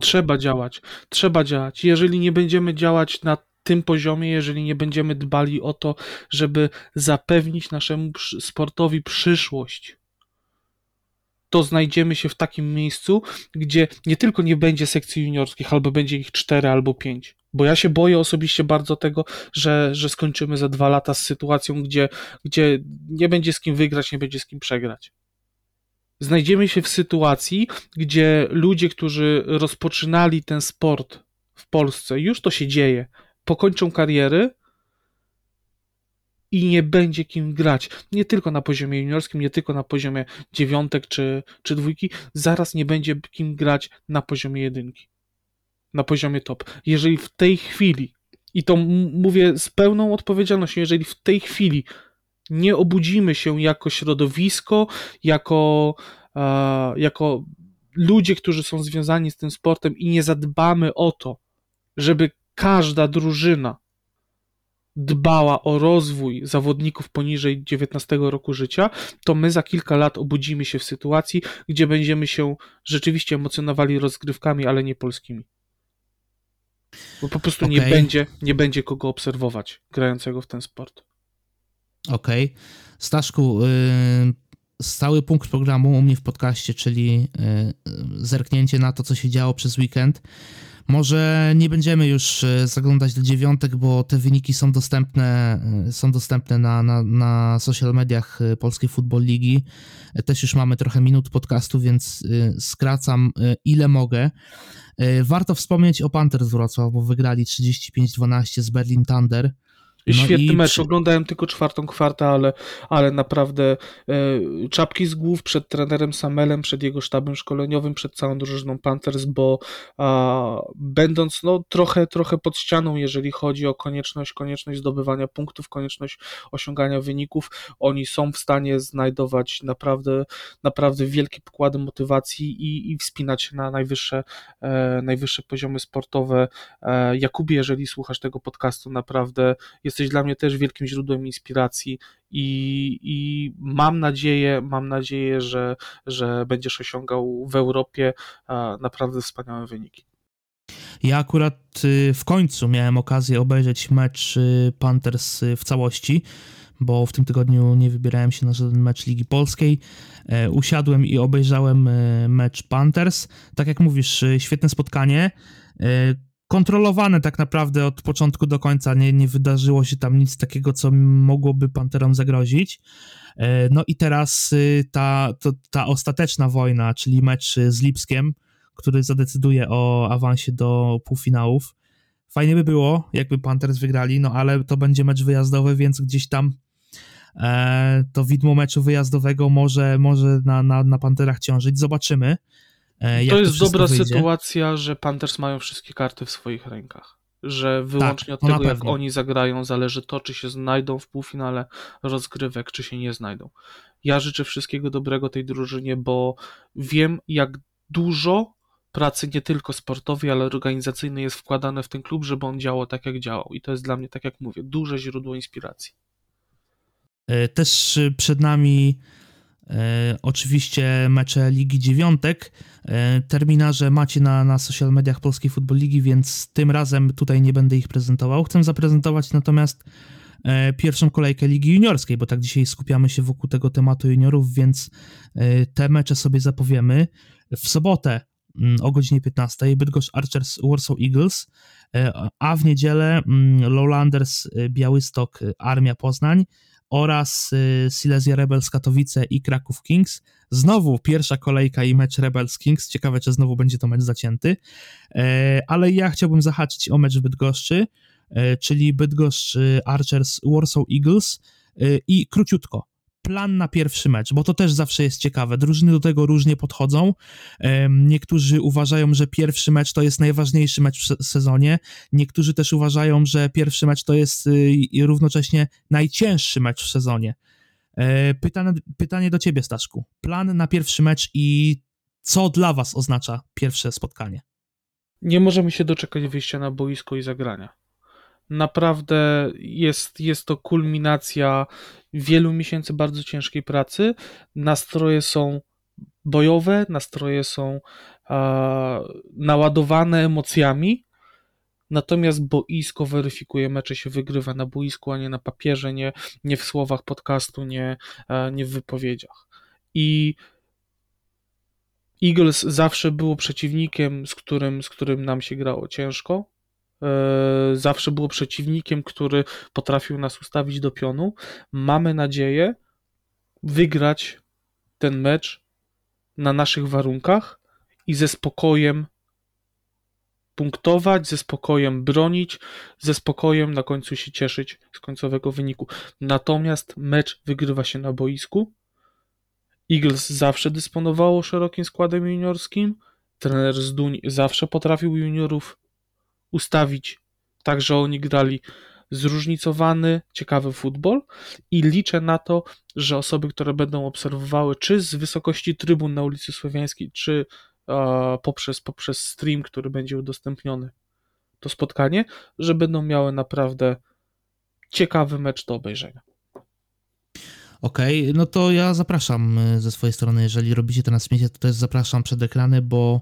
Trzeba działać, trzeba działać. Jeżeli nie będziemy działać na tym poziomie, jeżeli nie będziemy dbali o to, żeby zapewnić naszemu sportowi przyszłość, to znajdziemy się w takim miejscu, gdzie nie tylko nie będzie sekcji juniorskich, albo będzie ich cztery albo pięć. Bo ja się boję osobiście bardzo tego, że, że skończymy za dwa lata z sytuacją, gdzie, gdzie nie będzie z kim wygrać, nie będzie z kim przegrać. Znajdziemy się w sytuacji, gdzie ludzie, którzy rozpoczynali ten sport w Polsce, już to się dzieje, pokończą kariery i nie będzie kim grać. Nie tylko na poziomie juniorskim, nie tylko na poziomie dziewiątek czy, czy dwójki, zaraz nie będzie kim grać na poziomie jedynki, na poziomie top. Jeżeli w tej chwili, i to mówię z pełną odpowiedzialnością, jeżeli w tej chwili nie obudzimy się jako środowisko, jako, uh, jako ludzie, którzy są związani z tym sportem i nie zadbamy o to, żeby każda drużyna dbała o rozwój zawodników poniżej 19 roku życia, to my za kilka lat obudzimy się w sytuacji, gdzie będziemy się rzeczywiście emocjonowali rozgrywkami, ale nie polskimi. Bo po prostu nie, Okej. będzie, nie będzie kogo obserwować grającego w ten sport. Okej. Staszku, y, stały punkt programu u mnie w podcaście, czyli y, zerknięcie na to, co się działo przez weekend. Może nie będziemy już y, zaglądać do dziewiątek, bo te wyniki są dostępne, y, są dostępne na, na, na social mediach y, Polskiej Football Ligi. Też już mamy trochę minut podcastu, więc skracam ile mogę. Warto wspomnieć o Panthers Wrocław, bo wygrali 35-12 z Berlin Thunder. No Świetny i mecz. przy- Oglądałem tylko czwartą kwartę, ale, ale naprawdę e, czapki z głów przed trenerem Samelem, przed jego sztabem szkoleniowym, przed całą drużyną Panthers, bo a, będąc no, trochę, trochę pod ścianą, jeżeli chodzi o konieczność, konieczność zdobywania punktów, konieczność osiągania wyników, oni są w stanie znajdować naprawdę, naprawdę wielkie pokłady motywacji i, i wspinać się na najwyższe, e, najwyższe poziomy sportowe. E, Jakubie, jeżeli słuchasz tego podcastu, naprawdę jesteś dla mnie też wielkim źródłem inspiracji i, i mam nadzieję, mam nadzieję, że, że będziesz osiągał w Europie e, naprawdę wspaniałe wyniki. Ja akurat y, w końcu miałem okazję obejrzeć mecz y, Panthers y, w całości, bo w tym tygodniu nie wybierałem się na żaden mecz Ligi Polskiej. E, Usiadłem i obejrzałem y, mecz Panthers. Tak jak mówisz, świetne spotkanie. Kontrolowane tak naprawdę od początku do końca. Nie, nie wydarzyło się tam nic takiego, co mogłoby Panterom zagrozić. E, No i teraz y, ta, to, ta ostateczna wojna, czyli mecz z Lipskiem, który zadecyduje o awansie do półfinałów. Fajnie by było, jakby Panthers wygrali, no ale to będzie mecz wyjazdowy, więc gdzieś tam e, to widmo meczu wyjazdowego może, może na, na, na Panterach ciążyć. Zobaczymy. E, jak To jest wszystko dobra wyjdzie. sytuacja, że Panthers mają wszystkie karty w swoich rękach. Że wyłącznie od no tego, jak oni zagrają, zależy to, czy się znajdą w półfinale rozgrywek, czy się nie znajdą. Ja życzę wszystkiego dobrego tej drużynie, bo wiem, jak dużo pracy nie tylko sportowej, ale organizacyjnej jest wkładane w ten klub, żeby on działał tak, jak działał. I to jest dla mnie, tak jak mówię, duże źródło inspiracji. E, Też y, przed nami oczywiście mecze Ligi Dziewiątek. E, terminarze macie na, na social mediach Polskiej Futbol Ligi, więc tym razem tutaj nie będę ich prezentował. Chcę zaprezentować natomiast e, pierwszą kolejkę Ligi Juniorskiej, bo tak dzisiaj skupiamy się wokół tego tematu juniorów, więc e, te mecze sobie zapowiemy. W sobotę mm, o godzinie 15 Bydgoszcz Archers Warsaw Eagles, e, a w niedzielę mm, Lowlanders e, Białystok e, Armia Poznań, oraz y, Silesia Rebels Katowice i Kraków Kings. Znowu pierwsza kolejka i mecz Rebels Kings. Ciekawe, czy znowu będzie to mecz zacięty. E, ale ja chciałbym zahaczyć o mecz w Bydgoszczy, e, czyli Bydgoszcz y, Archers Warsaw Eagles y, i króciutko. Plan na pierwszy mecz, bo to też zawsze jest ciekawe. Drużyny do tego różnie podchodzą. Niektórzy uważają, że pierwszy mecz to jest najważniejszy mecz w se- sezonie. Niektórzy też uważają, że pierwszy mecz to jest y, równocześnie najcięższy mecz w sezonie. E, Pytanie, pytanie do ciebie, Staszku. Plan na pierwszy mecz i co dla was oznacza pierwsze spotkanie? nie możemy się doczekać wyjścia na boisko i zagrania. Naprawdę jest, jest to kulminacja wielu miesięcy bardzo ciężkiej pracy. Nastroje są bojowe, nastroje są a, naładowane emocjami. Natomiast boisko weryfikuje mecze, się wygrywa na boisku, a nie na papierze, nie, nie w słowach podcastu, nie, a, nie w wypowiedziach. I Eagles zawsze było przeciwnikiem, z którym, z którym nam się grało ciężko. E, Zawsze było przeciwnikiem, który potrafił nas ustawić do pionu. Mamy nadzieję wygrać ten mecz na naszych warunkach i ze spokojem punktować, ze spokojem bronić, ze spokojem na końcu się cieszyć z końcowego wyniku. Natomiast mecz wygrywa się na boisku. Eagles zawsze dysponowało szerokim składem juniorskim. Trener Zduń zawsze potrafił juniorów ustawić tak, że oni grali zróżnicowany, ciekawy futbol i liczę na to, że osoby, które będą obserwowały czy z wysokości trybun na ulicy Słowiańskiej, czy e, poprzez, poprzez stream, który będzie udostępniony to spotkanie, że będą miały naprawdę ciekawy mecz do obejrzenia. Okej, okay, no to ja zapraszam e, ze swojej strony, jeżeli robicie transmisję, to też zapraszam przed ekrany, bo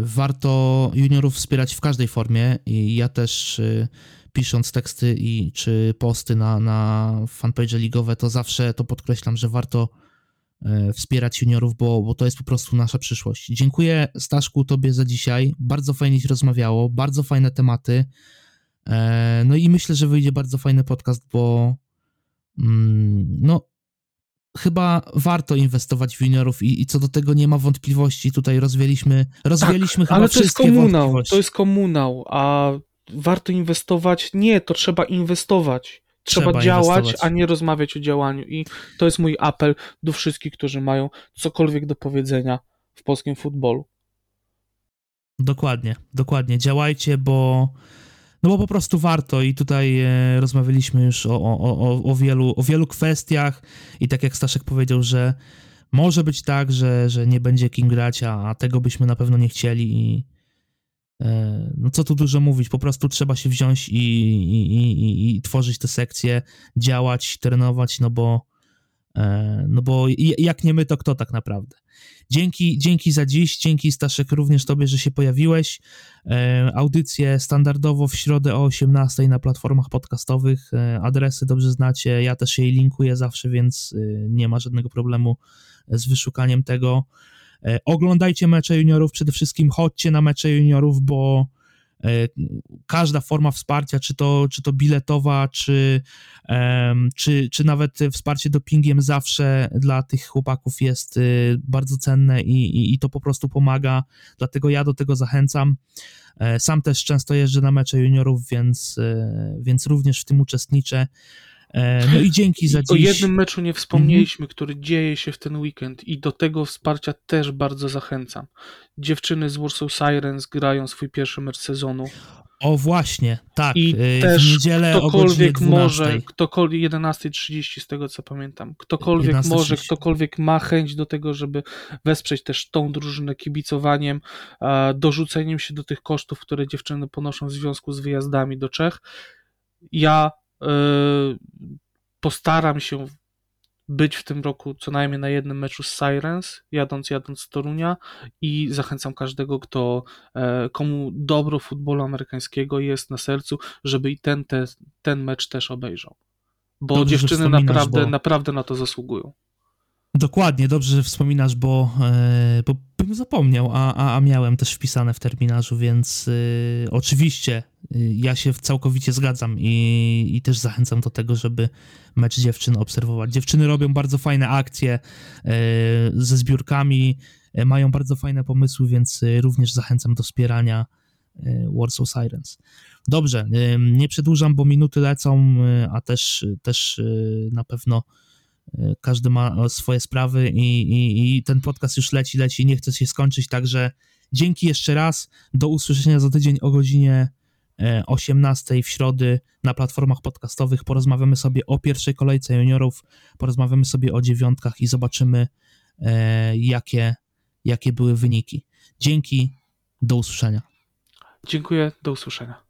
warto juniorów wspierać w każdej formie i ja też e, pisząc teksty i czy posty na, na fanpage ligowe, to zawsze to podkreślam, że warto wspierać juniorów, bo, bo to jest po prostu nasza przyszłość. Dziękuję Staszku Tobie za dzisiaj, bardzo fajnie się rozmawiało, bardzo fajne tematy, no i myślę, że wyjdzie bardzo fajny podcast, bo Mm, no, chyba warto inwestować w juniorów i, i, co do tego nie ma wątpliwości. Tutaj rozwieliśmy, rozwieliśmy tak, chyba ale to jest komunał, to jest komunał, a warto inwestować? Nie, to trzeba inwestować. Trzeba, trzeba działać, inwestować. a nie rozmawiać o działaniu. I to jest mój apel do wszystkich, którzy mają cokolwiek do powiedzenia w polskim futbolu. Dokładnie, dokładnie. Działajcie, bo no bo po prostu warto i tutaj e, rozmawialiśmy już o, o, o, o, wielu, o wielu kwestiach i tak jak Staszek powiedział, że może być tak, że, że nie będzie kim grać, a, tego byśmy na pewno nie chcieli i e, no co tu dużo mówić, po prostu trzeba się wziąć i, i, i, i tworzyć te sekcje, działać, trenować, no bo no bo jak nie my, to kto tak naprawdę. Dzięki, dzięki za dziś, dzięki Staszek również Tobie, że się pojawiłeś. E, audycje standardowo w środę o 18 na platformach podcastowych. E, adresy dobrze znacie, ja też jej linkuję zawsze, więc e, nie ma żadnego problemu z wyszukaniem tego. Oglądajcie mecze juniorów, przede wszystkim chodźcie na mecze juniorów, bo E, każda forma wsparcia, czy to, czy to biletowa, czy, czy, czy nawet wsparcie dopingiem zawsze dla tych chłopaków jest y, bardzo cenne i, i, i to po prostu pomaga, dlatego ja do tego zachęcam. E, sam też często jeżdżę na mecze juniorów, więc, e, więc również w tym uczestniczę. E, no i dzięki za dziś. O jednym meczu nie wspomnieliśmy, mhm. który dzieje się w ten weekend i do tego wsparcia też bardzo zachęcam. Dziewczyny z Warsaw Sirens grają swój pierwszy mecz sezonu. O właśnie, tak. I e, w też niedzielę ktokolwiek może, ktokolwiek 11.30 z tego co pamiętam, ktokolwiek 11, może, ktokolwiek ma chęć do tego, żeby wesprzeć też tą drużynę kibicowaniem, dorzuceniem się do tych kosztów, które dziewczyny ponoszą w związku z wyjazdami do Czech. Ja postaram się być w tym roku co najmniej na jednym meczu z Sirens, jadąc, jadąc z Torunia i zachęcam każdego, kto, e, komu dobro futbolu amerykańskiego jest na sercu, żeby i ten, te, ten mecz też obejrzał. Bo Dobrze, dziewczyny naprawdę, bo... naprawdę na to zasługują. Dokładnie, dobrze, że wspominasz, bo, e, bo bym zapomniał, a, a, a miałem też wpisane w terminarzu, więc y, oczywiście y, ja się całkowicie zgadzam i, i też zachęcam do tego, żeby mecz dziewczyn obserwować. Dziewczyny robią bardzo fajne akcje y, ze zbiórkami, mają bardzo fajne pomysły, więc również zachęcam do wspierania Warsaw Sirens. Dobrze, nie przedłużam, bo minuty lecą, a też, też na pewno każdy ma swoje sprawy i, i, i, ten podcast już leci, leci, nie chce się skończyć, także dzięki jeszcze raz, do usłyszenia za tydzień o godzinie 18 e, w środę na platformach podcastowych, porozmawiamy sobie o pierwszej kolejce juniorów, porozmawiamy sobie o dziewiątkach i zobaczymy e, jakie, jakie były wyniki. Dzięki, do usłyszenia. Dziękuję, do usłyszenia.